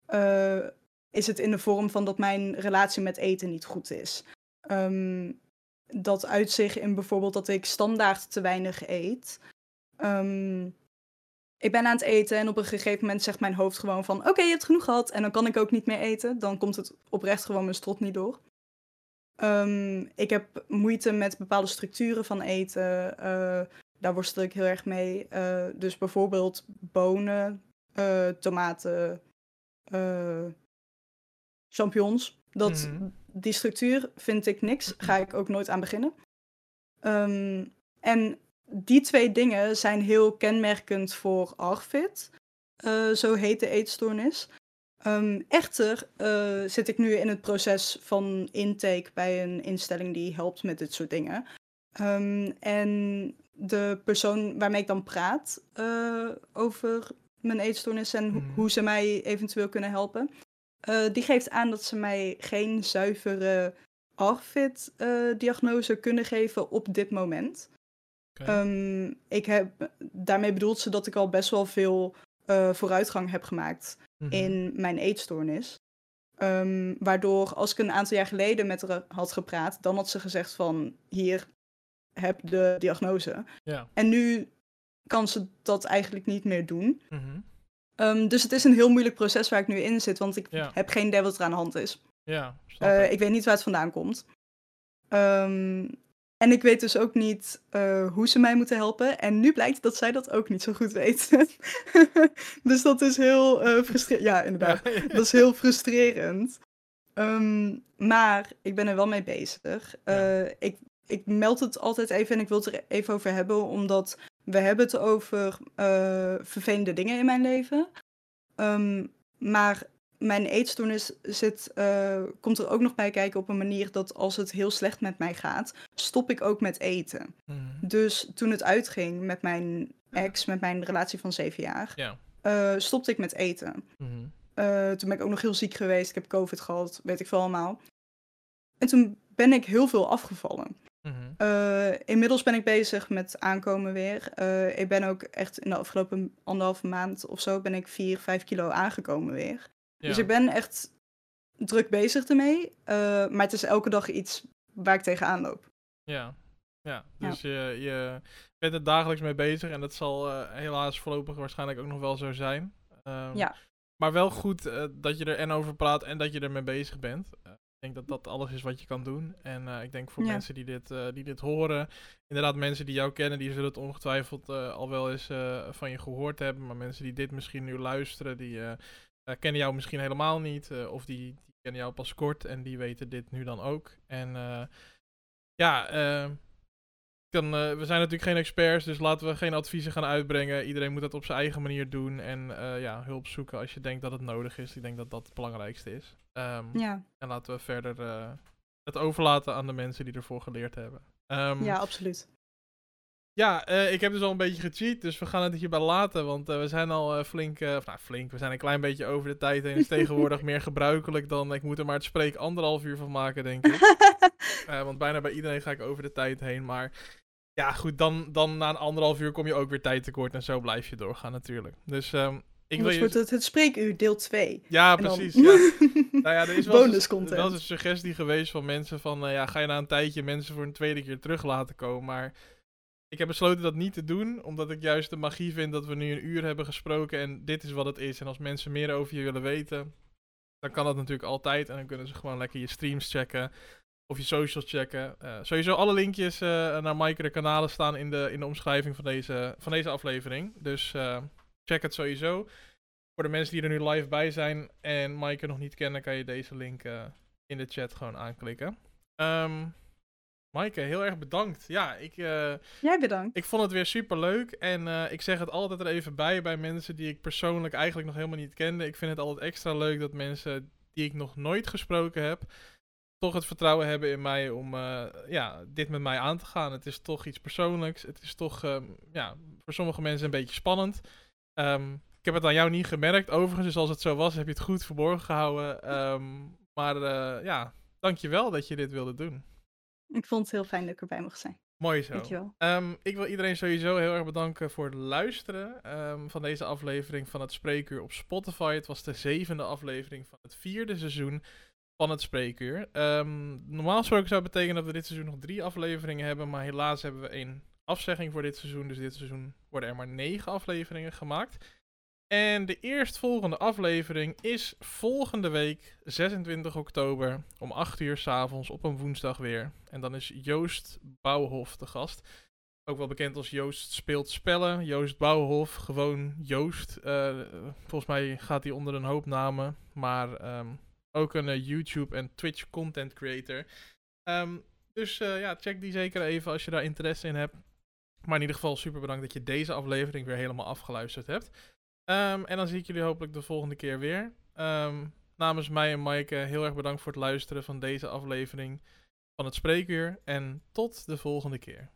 uh, is het in de vorm van dat mijn relatie met eten niet goed is. Um, dat uitzicht in bijvoorbeeld dat ik standaard te weinig eet. Um, ik ben aan het eten en op een gegeven moment zegt mijn hoofd gewoon van... Oké, je hebt genoeg gehad en dan kan ik ook niet meer eten. Dan komt het oprecht gewoon mijn strot niet door. Um, ik heb moeite met bepaalde structuren van eten. Uh, daar worstel ik heel erg mee. Uh, dus bijvoorbeeld bonen, uh, tomaten, champignons. Dat, mm Die structuur vind ik niks. Ga ik ook nooit aan beginnen. Um, en die twee dingen zijn heel kenmerkend voor ARFID. Zo heet de eetstoornis. Um, echter uh, zit ik nu in het proces van intake bij een instelling die helpt met dit soort dingen. Um, en de persoon waarmee ik dan praat uh, over mijn eetstoornis en hmm. hoe ze mij eventueel kunnen helpen, die geeft aan dat ze mij geen zuivere ARFID-diagnose kunnen geven op dit moment. Um, ik heb, daarmee bedoelt ze dat ik al best wel veel uh, vooruitgang heb gemaakt mm -hmm. in mijn eetstoornis. Um, waardoor als ik een aantal jaar geleden met haar had gepraat, dan had ze gezegd van hier heb de diagnose. Ja. En nu kan ze dat eigenlijk niet meer doen. Mm -hmm. um, dus het is een heel moeilijk proces waar ik nu in zit, want ik ja. heb geen idee wat er aan de hand is. Ja, uh, ik weet niet waar het vandaan komt. Um, en ik weet dus ook niet uh, hoe ze mij moeten helpen. En nu blijkt dat zij dat ook niet zo goed weet. dus dat is heel uh, frustrerend. Ja, inderdaad. Dat is heel frustrerend. Um, maar ik ben er wel mee bezig. Uh, ik, ik meld het altijd even en ik wil het er even over hebben. Omdat we hebben het over vervelende dingen in mijn leven. Um, maar mijn eetstoornis zit, uh, komt er ook nog bij kijken op een manier dat als het heel slecht met mij gaat, stop ik ook met eten. Mhm. Dus toen het uitging met mijn ex, met mijn relatie van zeven jaar, ja. uh, stopte ik met eten. Mhm. uh, toen ben ik ook nog heel ziek geweest. Ik heb COVID gehad, weet ik veel allemaal. En toen ben ik heel veel afgevallen. Mhm. inmiddels ben ik bezig met aankomen weer. ik ben ook echt in de afgelopen anderhalve maand of zo ben ik 4, 5 kilo aangekomen weer. Dus ik ben echt druk bezig ermee. Uh, maar het is elke dag iets waar ik tegenaan loop. Ja, ja. dus Je, je bent er dagelijks mee bezig. En dat zal uh, helaas voorlopig waarschijnlijk ook nog wel zo zijn. Um, ja. Maar wel goed uh, dat je er en over praat en dat je ermee bezig bent. ik denk dat dat alles is wat je kan doen. En ik denk voor ja. mensen die dit, die dit horen, inderdaad mensen die jou kennen, die zullen het ongetwijfeld al wel eens van je gehoord hebben. Maar mensen die dit misschien nu luisteren, die uh, kennen jou misschien helemaal niet. Uh, of die, die, kennen jou pas kort en die weten dit nu dan ook. En uh, ja, kan, we zijn natuurlijk geen experts, dus laten we geen adviezen gaan uitbrengen. Iedereen moet dat op zijn eigen manier doen. En ja, hulp zoeken als je denkt dat het nodig is. Ik denk dat dat het belangrijkste is. Um, ja. En laten we verder het overlaten aan de mensen die ervoor geleerd hebben. Ehm, Ja, absoluut. Ja, eh, ik heb dus al een beetje gecheat, dus we gaan het hierbij laten. Want eh, we zijn al eh, flink, of nou flink, we zijn een klein beetje over de tijd heen. Is tegenwoordig meer gebruikelijk dan, ik moet er maar het spreek anderhalf uur van maken, denk ik. Want bijna bij iedereen ga ik over de tijd heen. Maar ja, goed, dan, dan na een anderhalf uur kom je ook weer tijd tekort. En zo blijf je doorgaan natuurlijk. Dus ehm, ik wil je... wordt het het spreekuur deel 2. Ja, En dan- precies. Ja. Nou ja, er is wel Bonus er is wel eens content. een suggestie geweest van mensen van, ja, ga je na een tijdje mensen voor een tweede keer terug laten komen. Maar ik heb besloten dat niet te doen, omdat ik juist de magie vind dat we nu een uur hebben gesproken en dit is wat het is. En als mensen meer over je willen weten, dan kan dat natuurlijk altijd. En dan kunnen ze gewoon lekker je streams checken of je socials checken. Eh, sowieso alle linkjes eh, naar Mike de kanalen staan in de, in de omschrijving van deze, van deze aflevering. Dus eh, check het sowieso. Voor de mensen die er nu live bij zijn en Maaike nog niet kennen, kan je deze link in de chat gewoon aanklikken. Ehm Maaike, heel erg bedankt. Ja, ik, eh, Jij bedankt. ik vond het weer super leuk. En eh, ik zeg het altijd er even bij bij mensen die ik persoonlijk eigenlijk nog helemaal niet kende. Ik vind het altijd extra leuk dat mensen die ik nog nooit gesproken heb, toch het vertrouwen hebben in mij om eh, ja, dit met mij aan te gaan. Het is toch iets persoonlijks. Het is toch ehm, ja, voor sommige mensen een beetje spannend. Ehm, ik heb het aan jou niet gemerkt. Overigens, dus als het zo was, heb je het goed verborgen gehouden. Ehm, maar ja, dankjewel dat je dit wilde doen. Ik vond het heel fijn dat ik erbij mocht zijn. Mooi zo. Dankjewel. Ehm, ik wil iedereen sowieso heel erg bedanken voor het luisteren ehm, van deze aflevering van het Spreekuur op Spotify. Het was de zevende aflevering van het vierde seizoen van het Spreekuur. Ehm, normaal gesproken zou het betekenen dat we dit seizoen nog drie afleveringen hebben, maar helaas hebben we één afzegging voor dit seizoen. Dus dit seizoen worden er maar negen afleveringen gemaakt. En de eerstvolgende aflevering is volgende week, 26 oktober, om 8 uur s'avonds op een woensdag weer. En dan is Joost Bouwhof de gast. Ook wel bekend als Joost speelt spellen. Joost Bouwhof, gewoon Joost. Eh, volgens mij gaat hij onder een hoop namen. Maar ehm, ook een eh, YouTube en Twitch content creator. Ehm, dus eh, ja, check die zeker even als je daar interesse in hebt. Maar in ieder geval super bedankt dat je deze aflevering weer helemaal afgeluisterd hebt. Ehm, en dan zie ik jullie hopelijk de volgende keer weer. Ehm, namens mij en Maaike heel erg bedankt voor het luisteren van deze aflevering van het Spreekuur. En tot de volgende keer.